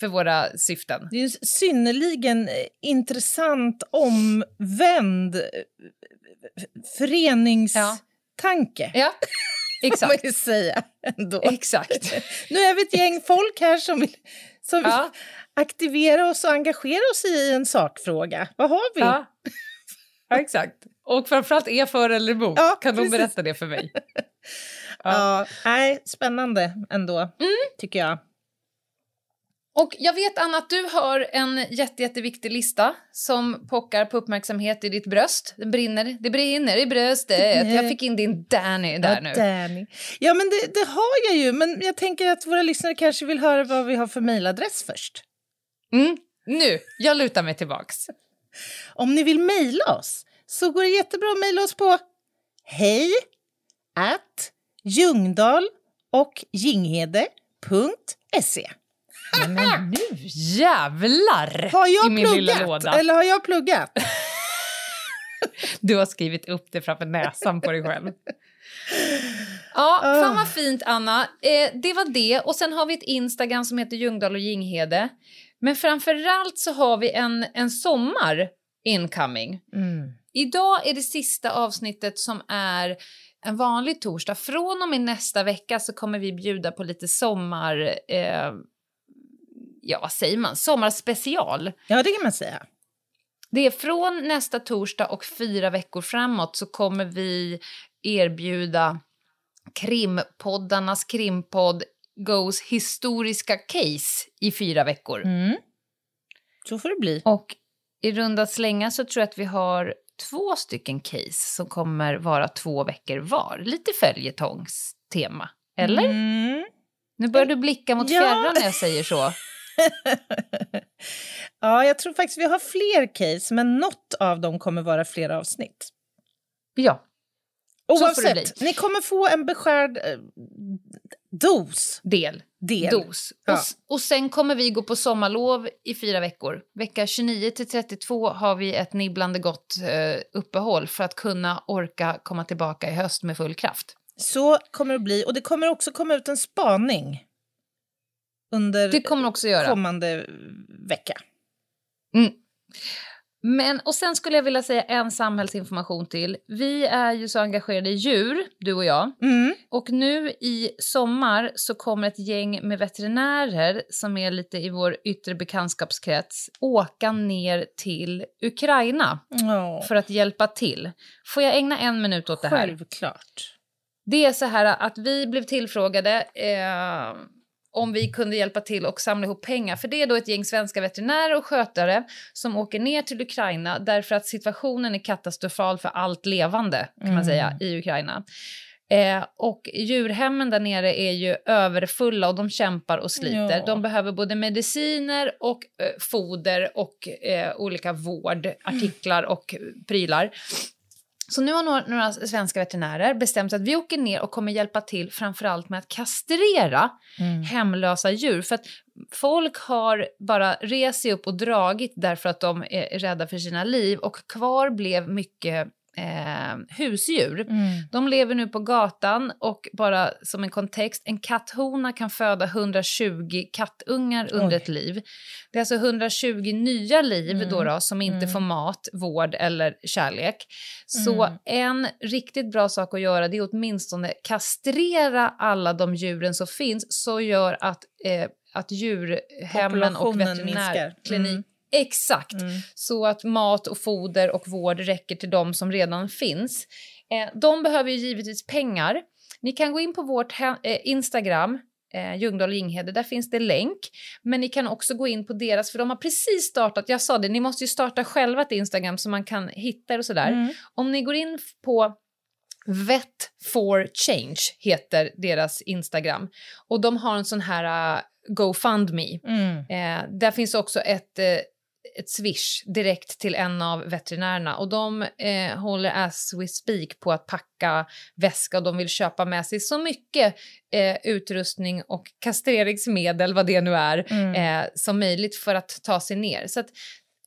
för våra syften. Det är en synnerligen eh, intressant omvänd eh, föreningstanke. Ja, ja <laughs> exakt. man säga ändå. Exakt. nu är vi ett gäng folk här som vill, som ja. vill aktivera oss och engagera oss i en sakfråga. Vad har vi? Ja, ja exakt. Och framförallt är för eller emot. Ja, kan precis. de berätta det för mig? ja, <laughs> ja nej, spännande ändå, mm. tycker jag. Och jag vet, Anna, att du har en jätte, jätteviktig lista som pockar på uppmärksamhet i ditt bröst. Den brinner, det brinner i bröstet. <laughs> Jag fick in din Danny där ja, nu. Danny. Ja, men det, det, har jag ju. Men jag tänker att våra lyssnare kanske vill höra vad vi har för mejladress först. Mm, nu, jag lutar mig tillbaks. Om ni vill mejla oss så går det jättebra att mejla oss på hej at Ljungdal och Ginghede.se. Men <laughs> nu jävlar! Har jag pluggat? Eller har jag pluggat? <laughs> du har skrivit upp det framför näsan på dig själv. Ja, oh. fan vad fint, Anna. Eh, det var det. Och sen har vi ett Instagram som heter Ljungdahl och Ginghede. Men framförallt så har vi en, en sommar incoming. Mm. Idag är det sista avsnittet som är en vanlig torsdag. Från och med nästa vecka så kommer vi bjuda på lite sommar... Eh, ja vad säger man, sommarspecial. Ja det kan man säga. Det är från nästa torsdag och fyra veckor framåt så kommer vi erbjuda krimpoddarnas krimpodd Goes historiska case i fyra veckor. Mm. Så får det bli. Och i runda slängar så tror jag att vi har två stycken case som kommer vara två veckor var. Lite följetongstema, eller? Mm. Nu börjar du blicka mot ja. fjärran när jag säger så. <laughs> <laughs> ja, jag tror faktiskt vi har fler case, men något av dem kommer vara flera avsnitt. Ja. Oavsett, ni kommer få en beskärd eh, dos. Del. Del. Dos. Ja. Och, och sen kommer vi gå på sommarlov i fyra veckor. Vecka 29 till 32 har vi ett nibblande gott eh, uppehåll för att kunna orka komma tillbaka i höst med full kraft. Så kommer det bli. Och det kommer också komma ut en spaning under det kommer också göra. kommande vecka. Mm. Men, och sen skulle jag vilja säga en samhällsinformation till. Vi är ju så engagerade i djur, du och jag. Mm. Och nu i sommar så kommer ett gäng med veterinärer som är lite i vår yttre bekantskapskrets åka ner till Ukraina oh. för att hjälpa till. Får jag ägna en minut åt det här? Självklart. Det är så här att vi blev tillfrågade eh, om vi kunde hjälpa till och samla ihop pengar. För det är då ett gäng svenska veterinärer och skötare som åker ner till Ukraina därför att situationen är katastrofal för allt levande kan mm. man säga i Ukraina. Eh, och djurhemmen där nere är ju överfulla och de kämpar och sliter. Ja. De behöver både mediciner och eh, foder och eh, olika vårdartiklar mm. och prylar. Så nu har några, några, svenska veterinärer bestämt att vi åker ner och kommer hjälpa till framförallt med att kastrera mm. hemlösa djur. För att folk har bara rest sig upp och dragit därför att de är rädda för sina liv och kvar blev mycket eh, husdjur. Mm. De lever nu på gatan och bara som en kontext, en katthona kan föda 120 kattungar under Oj. ett liv. Det är alltså 120 nya liv Mm. då, då som inte Mm. får mat, vård eller kärlek. Så Mm. en riktigt bra sak att göra det är åtminstone kastrera alla de djuren som finns så gör att, eh, att djurhemmen och Populationen veterinärklinik minskar. Mm. Exakt, Mm. så att mat och foder och vård räcker till de som redan finns. Eh, de behöver ju givetvis pengar. Ni kan gå in på vårt eh, Instagram, eh, Ljungdahl Ginghede, där finns det länk. Men ni kan också gå in på deras, för de har precis startat, jag sa det, ni måste ju starta själva ett Instagram så man kan hitta er och sådär. Mm. Om ni går in på Vet for Change heter deras Instagram och de har en sån här uh, GoFundMe. Mm. Eh, där finns också ett, eh, ett swish direkt till en av veterinärerna och de eh, håller as we speak på att packa väska och de vill köpa med sig så mycket eh, utrustning och kastreringsmedel, vad det nu är, Mm. eh, som möjligt för att ta sig ner. Så att,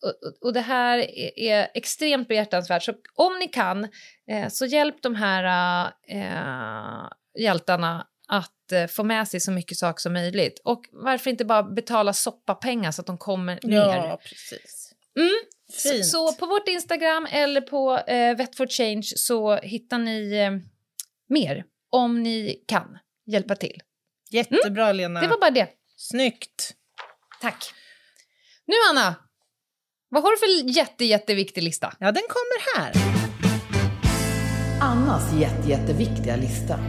och, och- det här är, är extremt behjärtansvärt, så om ni kan eh, så hjälp de här eh, hjältarna att eh, få med sig så mycket saker som möjligt. Och varför inte bara betala soppapengar så att de kommer ner? Ja, precis. Mm. Fint. Så, så på vårt Instagram eller på eh, Vet for Change så hittar ni eh, mer om ni kan hjälpa till. Jättebra, Lena. Det var bara det. Snyggt. Tack. Nu Anna, vad har du för jätte, jätteviktig lista? Ja, den kommer här. Annas jätte, jätteviktiga lista.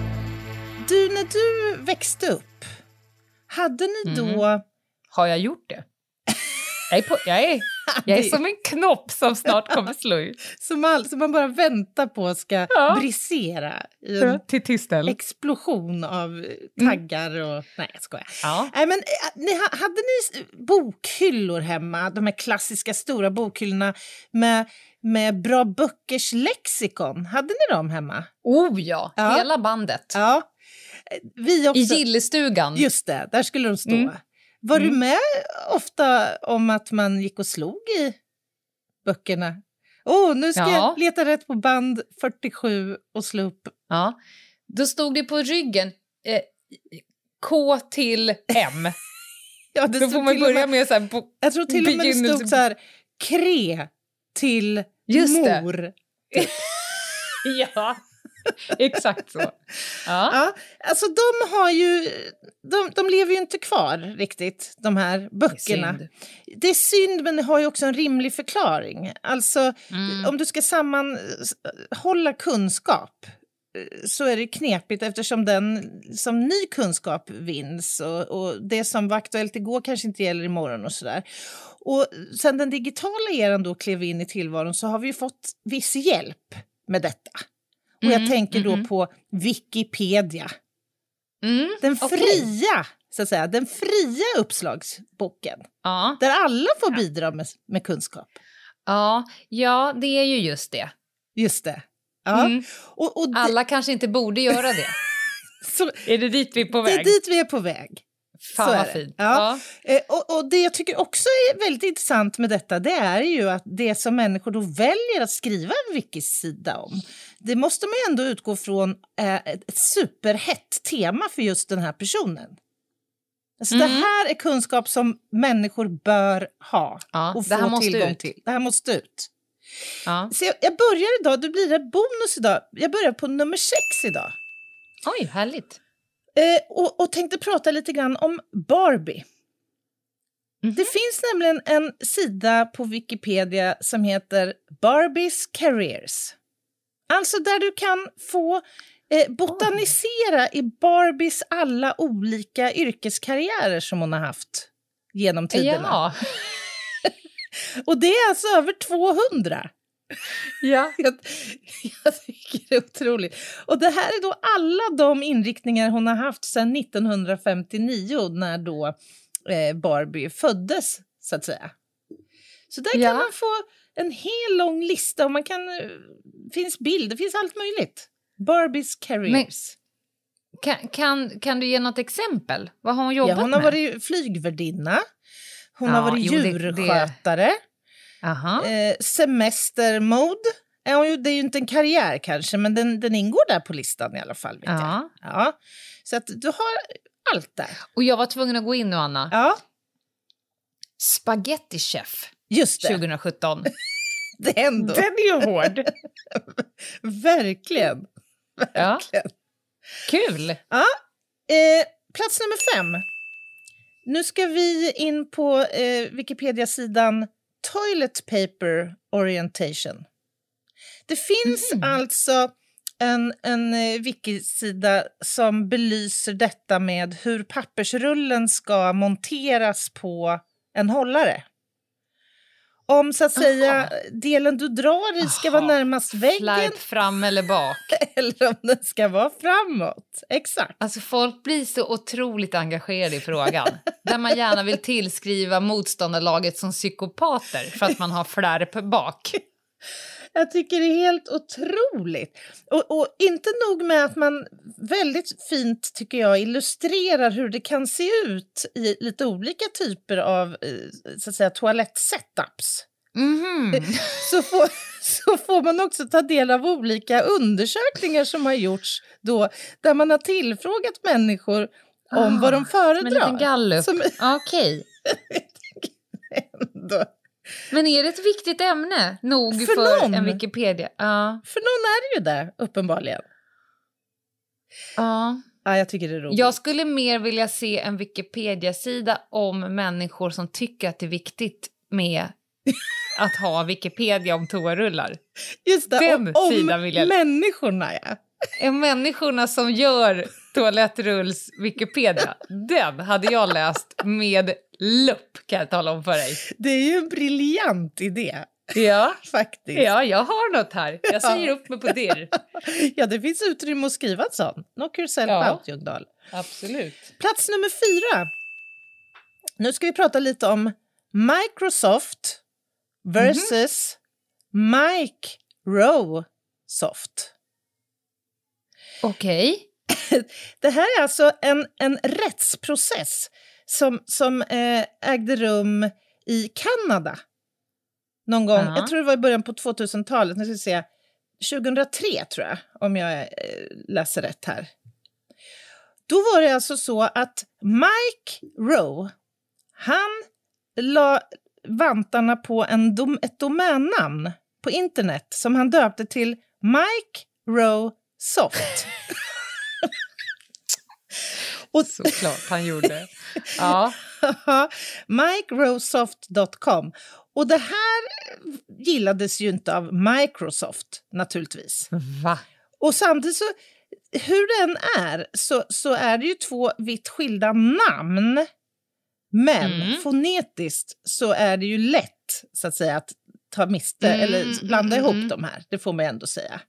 Du, när du växte upp, hade ni Mm. då... Har jag gjort det? Jag är, på, jag är, <laughs> jag är som en knopp som snart kommer <laughs> slå ut. Som, all, som man bara väntar på ska Ja. brisera i en Till tystel. explosion av eh, taggar och... Nej, jag skojar. Ja. Nej, men, eh, ni, ha- hade ni bokhyllor hemma? De här klassiska stora bokhyllorna med, med bra böckers lexikon. Hade ni dem hemma? Oh ja, Ja. hela bandet. Ja. Vi också. I gillestugan. Just det, där skulle de stå. Mm. Var du Mm. med ofta om att man gick och slog i böckerna? Åh, oh, nu ska Ja. jag leta rätt på band 47 och slå upp. Ja. Då stod det på ryggen eh, K till M. <laughs> Ja, det Då får man börja med, med så här, på, Jag tror till och med det stod så här, kre till Just mor. <laughs> <laughs> Ja, <laughs> exakt så. <laughs> Ja. Ja, alltså de har ju, de, de lever ju inte kvar riktigt, de här böckerna. synd. Det är synd, men det har ju också en rimlig förklaring. Alltså, Mm. om du ska sammanhålla kunskap eh, så är det knepigt eftersom den som ny kunskap vinns och, och det som var aktuellt igår kanske inte gäller imorgon och sådär. Och sen den digitala eran då klev in i tillvaron så har vi ju fått viss hjälp med detta. Och jag Mm, tänker då mhm. på Wikipedia. Mm, Den fria, så att säga, den fria uppslagsboken. Ja. Där alla får bidra med, med kunskap. Ja, ja, det är ju just det. Just det. Ja. Mm. Och, och Alla kanske inte borde göra det. <laughs> så, är det dit vi är på det är väg? dit vi är på väg. Fan så vad fint. Ja. Eh, och, och det jag tycker också är väldigt intressant med detta det är ju att det som människor då väljer att skriva en wikisida om det måste man ju ändå utgå från eh, ett ett superhett tema för just den här personen. Alltså Det Mm. här är kunskap som människor bör ha Ja, och det få tillgång ut. till. Det här måste ut. Ja. Så jag, jag börjar idag, då blir det bonus idag. Jag börjar på nummer sex idag. Oj, härligt. Eh, och, och tänkte prata lite grann om Barbie. Mhm. Det finns nämligen en sida på Wikipedia som heter Barbies Careers. Alltså där du kan få eh, botanisera i Barbies alla olika yrkeskarriärer som hon har haft genom tiderna. Ja. <laughs> Och det är alltså över 200. ja. <laughs> Jag, jag tycker det är otroligt. Och det här är då alla de inriktningar hon har haft sedan 1959 när då eh, Barbie föddes, så att säga. Så där Ja. kan man få en hel lång lista och man kan, eh, finns bild, det finns allt möjligt. Barbies careers. Kan, kan, kan du ge något exempel? Vad har hon jobbat ja, hon har med? varit flygvärdinna, hon Ja, har varit jo, det- det- djurskötare, Aha. eh, semestermode, Ja, det är ju inte en karriär kanske, men den, den ingår där på listan i alla fall. Vet Ja. Jag. Ja. Så att du har allt där. Och jag var tvungen att gå in nu, Anna. Ja, Spaghetti Chef just det. 2017. <laughs> det är ändå. Den är ju hård. <laughs> Verkligen. Ja. Verkligen. Kul! Eh, plats nummer fem. Nu ska vi in på eh, Wikipedia-sidan Toilet Paper Orientation. Det finns alltså en, en eh, wikisida som belyser detta med hur pappersrullen ska monteras på en hållare. Om så att säga delen du drar i ska vara Aha. närmast väggen Flärp fram eller bak. <laughs> eller om den ska vara framåt. Exakt. Alltså folk blir så otroligt engagerade i frågan. där man gärna vill tillskriva motståndarlaget som psykopater för att man har flärp bak. <laughs> Jag tycker det är helt otroligt. Och, och inte nog med att man väldigt fint, tycker jag, illustrerar hur det kan se ut i lite olika typer av eh, så att säga, toalettsetups. Mhm. Så får, <laughs> så får man också ta del av olika undersökningar som har gjorts då, där man har tillfrågat människor om Ah, vad de Som en liten föredrar. gallup. Som Okej. <laughs> ändå- Men är det ett viktigt ämne nog För för, någon. en Wikipedia? Ja. För någon är det ju det, uppenbarligen. ja. Ja, jag tycker det är roligt. Jag skulle mer vilja se en Wikipedia-sida om människor som tycker att det är viktigt med <laughs> att ha Wikipedia om toarullar. Just det, Den om, om vill jag- människorna, ja. Är människorna som gör toalettrulls Wikipedia, den hade jag läst med lupp kan jag tala om för dig. Det är ju en briljant idé, Ja, <laughs> faktiskt. ja jag har något här. Jag säger upp mig på dirr. <laughs> Ja, det finns utrymme att skriva ett sånt. Knock yourself Ja. out, Ljungdahl. Absolut. Plats nummer fyra. Nu ska vi prata lite om Microsoft versus Microsoft. Okej. <laughs> Det här är alltså en, en rättsprocess som, som eh, ägde rum i Kanada någon gång. Ja. Jag tror det var i början på 2000-talet. Nu ska vi se. 2003 tror jag, om jag eh, läser rätt här. Då var det alltså så att Mike Rowe, han la vantarna på en dom, ett domännamn på internet som han döpte till Mike Rowe Soft. <laughs> Och Såklart han gjorde. Ja. <laughs> microsoft.com. Och det här gillades ju inte av Microsoft naturligtvis. Va? Och samtidigt så, hur den är, så, så är det ju två vitt skilda namn. Men Mm. fonetiskt så är det ju lätt så att säga att ta miste Mm, eller blanda mm, ihop mm. de här. Det får man ändå säga.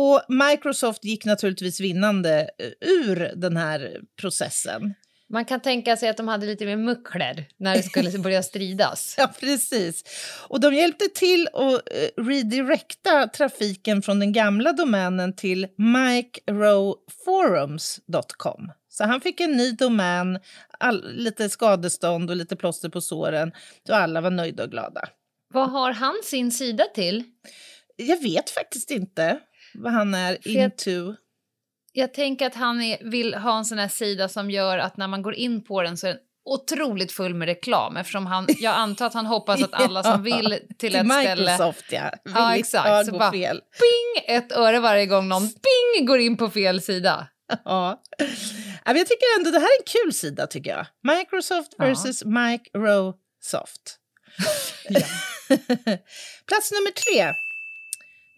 Och Microsoft gick naturligtvis vinnande eh, ur den här processen. Man kan tänka sig att de hade lite mer muckler när det skulle <laughs> börja stridas. Ja, precis. Och de hjälpte till att eh, redirecta trafiken från den gamla domänen till microforums.com. Så han fick en ny domän, all, lite skadestånd och lite plåster på såren. Och alla var nöjda och glada. Vad har han sin sida till? Jag vet faktiskt inte vad han är För jag- into. Jag tänker att han är, vill ha en sån här sida som gör att när man går in på den så är den otroligt full med reklam eftersom han, jag antar att han hoppas att alla som <laughs> vill till ett ställe... Microsoft, ja. Vill Ja, exakt. Så bara- fel. Ping! Ett öre varje gång någon ping går in på fel sida. Ja. Ja, men Jag tycker ändå det här är en kul sida tycker jag. Microsoft Ja. versus Microsoft. <laughs> Plats nummer tre.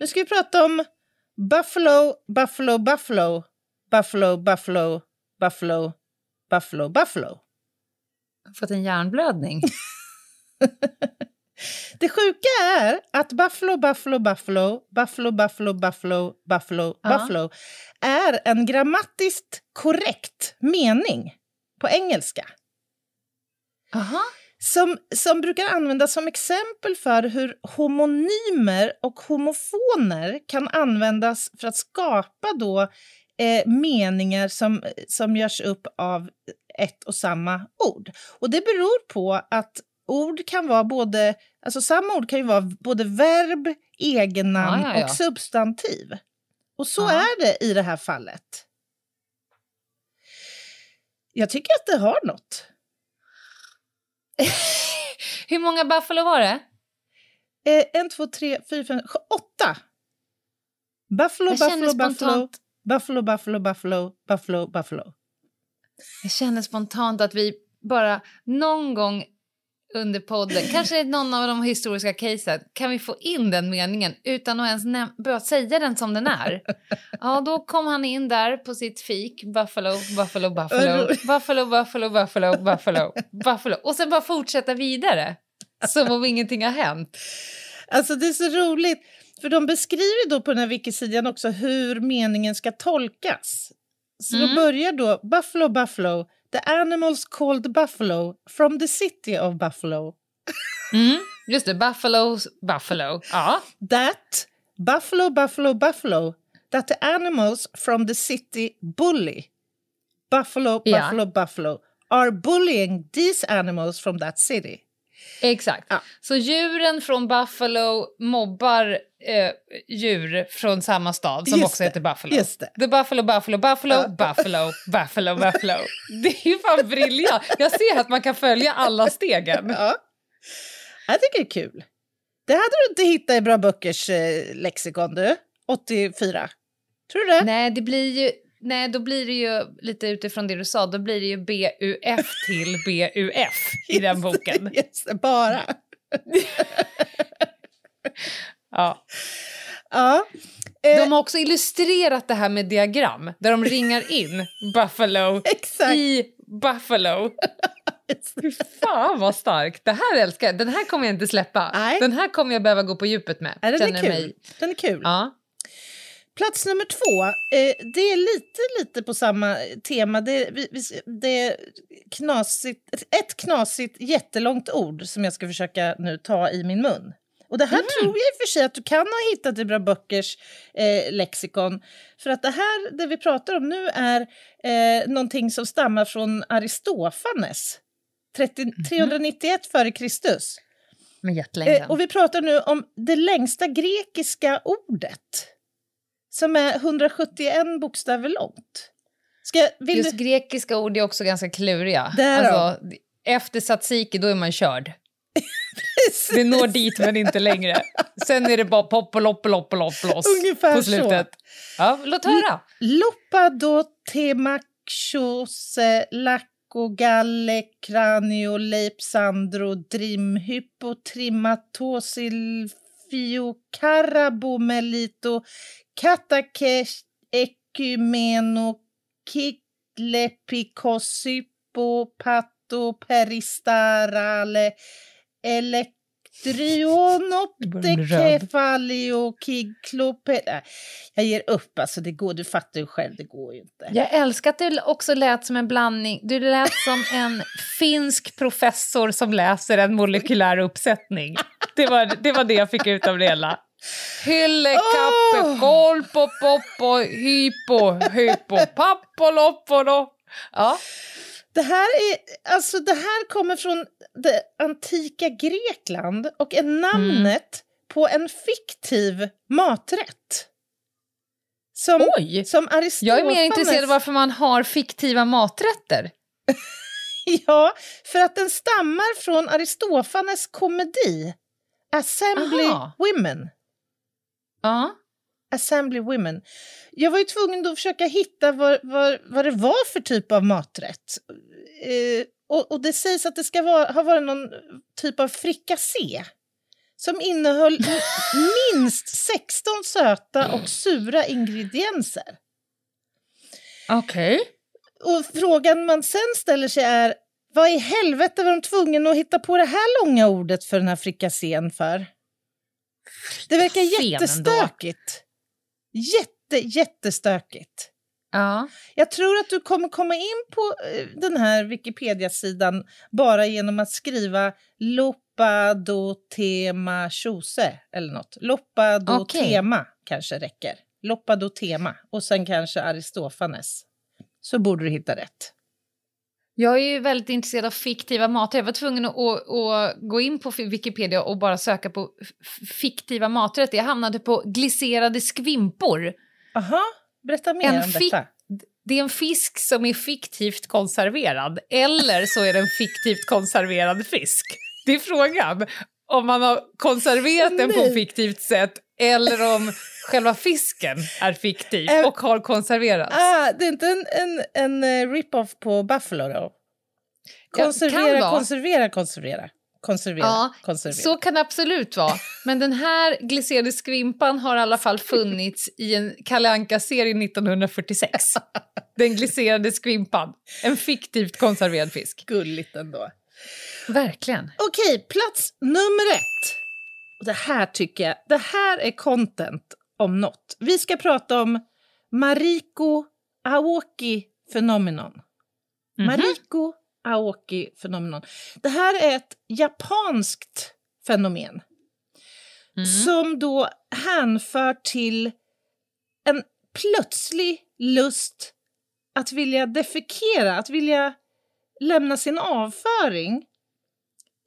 Nu ska vi prata om Buffalo, Buffalo, Buffalo, Buffalo, Buffalo, Buffalo, Buffalo, Buffalo. Fått en hjärnblödning. Det sjuka är att Buffalo, Buffalo, Buffalo, Buffalo, Buffalo, Buffalo, Buffalo, Ja. Buffalo är en grammatiskt korrekt mening på engelska. Aha. Som, som brukar användas som exempel för hur homonymer och homofoner kan användas för att skapa då, eh, meningar som, som görs upp av ett och samma ord. Och det beror på att ord kan vara både, alltså samma ord kan ju vara både verb, egennamn Ja, ja, ja. och substantiv. Och så Ja. är det i det här fallet. Jag tycker att det har något. <laughs> Hur många Buffalo var det? Eh, en, två, tre, fyra, fem, sju, åtta. Buffalo, buffalo, buffalo, buffalo, buffalo, buffalo, buffalo, buffalo. Jag känner spontant att vi bara någon gång under podden, kanske någon av de historiska casen, kan vi få in den meningen utan att ens behöva säga den som den är. <laughs> Ja, då kom han in där på sitt fik, Buffalo, Buffalo, Buffalo, Buffalo, Buffalo, Buffalo, Buffalo, Buffalo. Och sen bara fortsätta vidare. Som om ingenting har hänt. Alltså det är så roligt, för de beskriver då på den här wikisidan också hur meningen ska tolkas. Så Mm. de börjar då, Buffalo, Buffalo, the animals called Buffalo from the city of Buffalo. Mm, just det, Buffalo's Buffalo. Ja. That, Buffalo, Buffalo, Buffalo, that the animals from the city bully. Buffalo, Ja. Buffalo, Buffalo are bullying these animals from that city. Exakt. Ja. Så djuren från Buffalo mobbar eh, djur från samma stad som Just också det, heter Buffalo. just det. The Buffalo, Buffalo, Buffalo, Ja. Buffalo, Buffalo, Buffalo. Det är ju fan briljant. Jag ser att man kan följa alla stegen. Ja. Jag tycker det är kul. Det hade du inte hittat i Bra Böckers eh, lexikon du, 84. Tror du det? Nej, det blir ju... Nej, då blir det ju lite utifrån det du sa, då blir det ju BUF till BUF i den <laughs> boken. Just bara. <laughs> Ja. Ja. Eh, De har också illustrerat det här med diagram där de ringar in <laughs> Buffalo i Buffalo. <laughs> Fy fan vad starkt. Det här älskar jag. Den här kommer jag inte släppa. Nej. Den här kommer jag behöva gå på djupet med. Ja, den är kul. mig- Den är kul. Ja. Plats nummer två, eh, det är lite, lite på samma tema. Det, vi, vi, det är knasigt, ett knasigt jättelångt ord som jag ska försöka nu ta i min mun. Och det här Mm. tror jag i och för sig att du kan ha hittat i Bra Böckers eh, lexikon. För att det här, det vi pratar om nu är eh, någonting som stammar från Aristofanes. 30, Mhm. 391 före Kristus. Med jättelänge Eh, och vi pratar nu om det längsta grekiska ordet. Som är 171 bokstäver långt. Ska, Just du... grekiska ord är också ganska kluriga. Alltså, efter tzatziki då är man körd. <laughs> Det når dit men inte längre. Sen är det bara pop och lopp och lopp och lopp loss Ungefär på så. slutet. Ja, låt höra. Lopadotemachose lacogalle cranio leipsandro drimhypo trimatosil fiocarabo katake ecumeno kiklepikosypo pato peristarale elektrionoptekefalio kiklope... Nej, Jag ger upp, alltså det går, du fattar ju själv, det går ju inte. Jag älskar att det också lät som en blandning. Du lät som en finsk professor som läser en molekylär uppsättning. Det var det, var det jag fick ut av det hela. Hylle, kappe, Åh! kolpo, poppo, hypo, hypo, pappo, loppo, då. Ja. Det här, är, alltså det här kommer från det antika Grekland och är namnet på en fiktiv maträtt. Som, Oj! som. Jag är mer intresserad av varför man har fiktiva maträtter. <laughs> Ja, för att den stammar från Aristofanes komedi Assembly Aha. Women. Ja. Assembly Women. Jag var ju tvungen att försöka hitta vad, vad, vad det var för typ av maträtt. Eh, och, och det sägs att det ska vara, ha varit någon typ av frikassé som innehöll minst 16 söta och sura ingredienser. Okej. Och frågan man sen ställer sig är vad i helvete var de tvungna att hitta på det här långa ordet för den här frikassén för? Det verkar jättestökigt. Jätte, jättestökigt. Ja. Jag tror att du kommer komma in på eh, den här Wikipedia-sidan bara genom att skriva Loppadotema Chose eller något. Loppadotema kanske räcker. Loppadotema och sen kanske Aristofanes. Så borde du hitta rätt. Jag är ju väldigt intresserad av fiktiva maträtter. Jag var tvungen att, att, att gå in på Wikipedia och bara söka på fiktiva maträtter. Jag hamnade på glisserade skvimpor. Aha, berätta mer En om detta. Det är en fisk som är fiktivt konserverad. Eller så är det en fiktivt konserverad fisk. Det är frågan. Om man har konserverat den på ett fiktivt sätt eller om själva fisken är fiktiv Äh, och har konserverats. Ah, det är inte en, en, en eh, rip-off på Buffalo då? Ja, Konservera, vara. konservera, konservera. Konservera, Ja, konservera. så kan det absolut vara. Men den här glisserade skvimpan har i alla fall funnits i en Kalle Anka-serie 1946. <laughs> Den glisserade skvimpan. En fiktivt konserverad fisk. Gulligt ändå. Verkligen. Okej, plats nummer ett. Och det här tycker jag, det här är content om något. Vi ska prata om Mariko Aoki phenomenon. Mariko Aoki phenomenon. Det här är ett japanskt fenomen som då hänför till en plötslig lust att vilja defekera, att vilja lämna sin avföring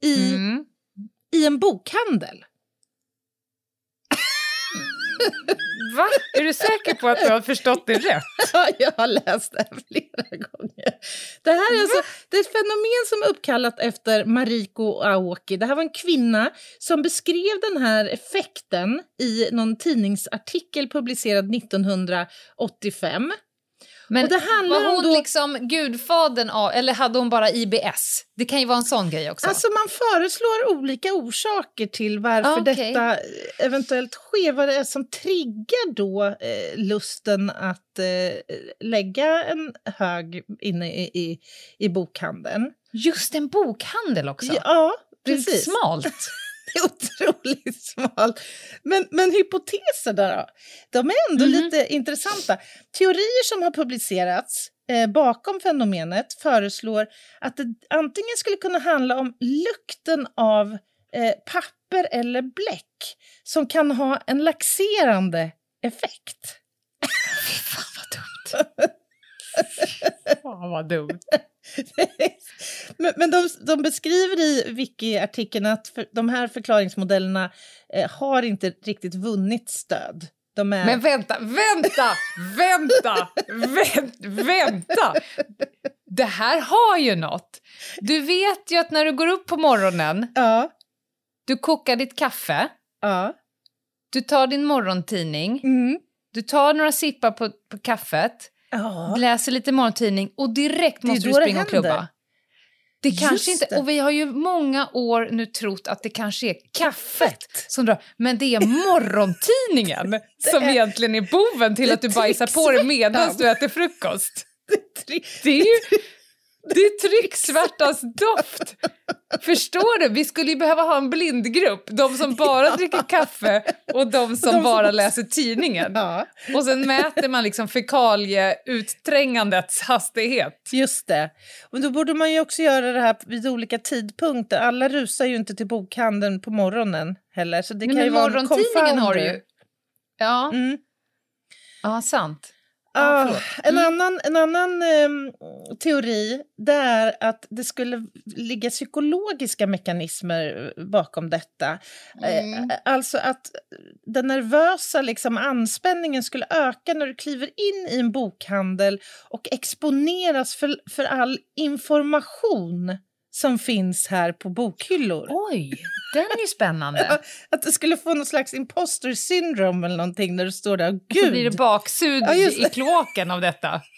i, Mm. i en bokhandel. <laughs> Va? Är du säker på att du har förstått det rätt? <laughs> Ja, jag har läst det här flera gånger. Det här är, alltså, det är ett fenomen som är uppkallat efter Mariko Aoki. Det här var en kvinna som beskrev den här effekten i någon tidningsartikel publicerad 1985. Men Och det handlar var hon då- liksom gudfadern av, eller hade hon bara IBS? Det kan ju vara en sån grej också. Alltså man föreslår olika orsaker till varför Ah, okej. detta eventuellt sker. Vad det är som triggar då eh, lusten att eh, lägga en hög inne i, i, i bokhandeln. Just en bokhandel också. Ja, det är precis. smalt. <laughs> Det <laughs> är otroligt smalt. Men, men hypoteserna då? De är ändå lite intressanta. Teorier som har publicerats eh, bakom fenomenet föreslår att det antingen skulle kunna handla om lukten av eh, papper eller bläck som kan ha en laxerande effekt. <laughs> Fan vad dumt. <laughs> Fan vad dumt. <laughs> men men de, de beskriver i Wiki-artikeln att för, de här förklaringsmodellerna eh, har inte riktigt vunnit stöd. De är... Men vänta, vänta, vänta, vänta, vänta! Det här har ju något. Du vet ju att när du går upp på morgonen, ja, du kokar ditt kaffe, ja. du tar din morgontidning, Mm. du tar några sippar på, på kaffet, ja. läser lite morgontidning och direkt Det måste du det springa och klubba. Det kanske Just inte, det. och vi har ju många år nu trott att det kanske är kaffet som drar, men det är <laughs> morgontidningen som är- egentligen är boven till det att du bajsar på dig medan du äter frukost. Det är ju det är trycksvärtans doft. Förstår du? Vi skulle ju behöva ha en blindgrupp. De som bara dricker kaffe och de som som- bara läser tidningen. Ja, Och sen mäter man liksom fekalieutträngandets hastighet. just det. Och då borde man ju också göra det här vid olika tidpunkter. Alla rusar ju inte till bokhandeln på morgonen heller. Så det Nej, kan ju men morgontidningen har du ju. Ja, Mm. ja sant. Ah, förlåt. en annan, en annan ehm, teori det är att det skulle ligga psykologiska mekanismer bakom detta. Mm. Eh, alltså att den nervösa liksom, anspänningen skulle öka när du kliver in i en bokhandel och exponeras för, för all information som finns här på bokhyllor. Oj, den är ju spännande. <laughs> Att det skulle få någon slags imposter syndrome eller någonting när du står där och Så gud, blir det baksug Ja, i kloaken av detta. <laughs>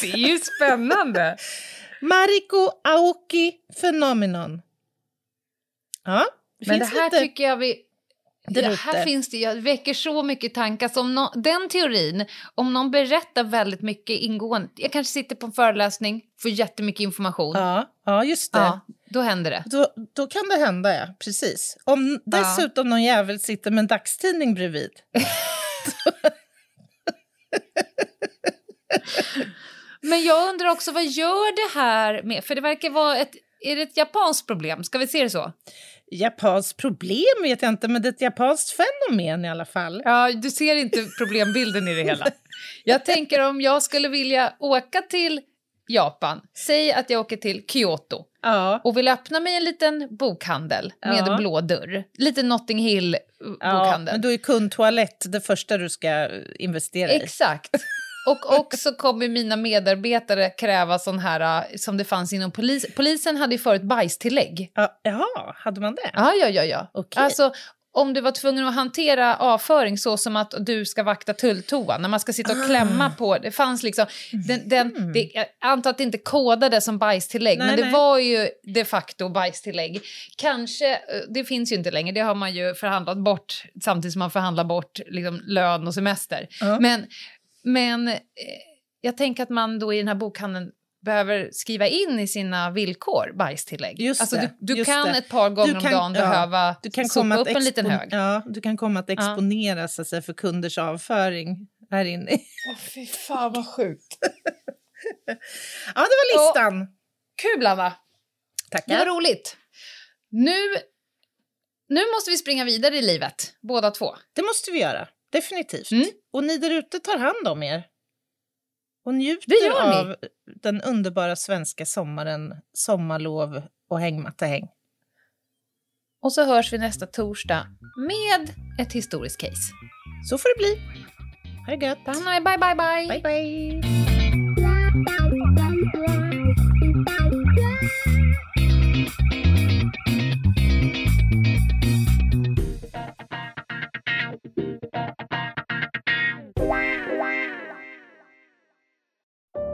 Det är ju spännande. Mariko Aoki phenomenon. Ja, det Men det här lite... tycker jag vi... där Det här finns det, jag väcker så mycket tankar. Så om nå- den teorin, om någon berättar väldigt mycket ingående, jag kanske sitter på en föreläsning, får jättemycket information, Ja, ja, just det. ja, då händer det. Då, då kan det hända, ja. Precis. Om dessutom någon jävel sitter med en dagstidning bredvid. <laughs> Men jag undrar också, vad gör det här med... För det verkar vara ett... Är det ett japanskt problem? Ska vi se det så? Japanskt problem vet jag inte, men det är ett japanskt fenomen i alla fall. Ja, du ser inte problembilden i det hela. Jag tänker om jag skulle vilja åka till Japan. Säg att jag åker till Kyoto Ja. och vill öppna mig en liten bokhandel med Ja. en blå dörr. Lite Notting Ja, Hill-bokhandel. men då är kundtoalett det första du ska investera i. Exakt. Och också kommer mina medarbetare kräva sån här äh, som det fanns inom polis. Polisen hade ju förut bajstillägg. Ja, jaha, hade man det? Ja, ja, ja. ja. Okej. Alltså, om du var tvungen att hantera avföring så som att du ska vakta tulltoan, när man ska sitta och klämma Ah. på, det fanns liksom, den, den, det, jag antar att det inte kodade som bajstillägg. Nej, men det nej. var ju de facto bajstillägg. Kanske, eh, det finns ju inte längre, det har man ju förhandlat bort samtidigt som man förhandlar bort liksom, lön och semester. Ja. Men, men eh, jag tänker att man då i den här bokhandeln behöver skriva in i sina villkor bajstillägg. Just alltså, du du just kan det. ett par gånger kan- om dagen ja, behöva Du kan sopa komma upp en liten hög. Ja, du kan komma att exponeras så att säga, för kunders avföring här inne. Åh, fy fan vad sjukt. <laughs> Ja, det var listan. Kul, Anna. Det var Tackar. roligt. Nu, nu måste vi springa vidare i livet, båda två. Det måste vi göra, definitivt. Mm. Och ni där ute tar hand om er. Och njuter av den underbara svenska sommaren, sommarlov och hängmattehäng. Och så hörs vi nästa torsdag med ett historiskt case. Så får det bli. Ha det gött. Er, bye bye bye! Bye, bye.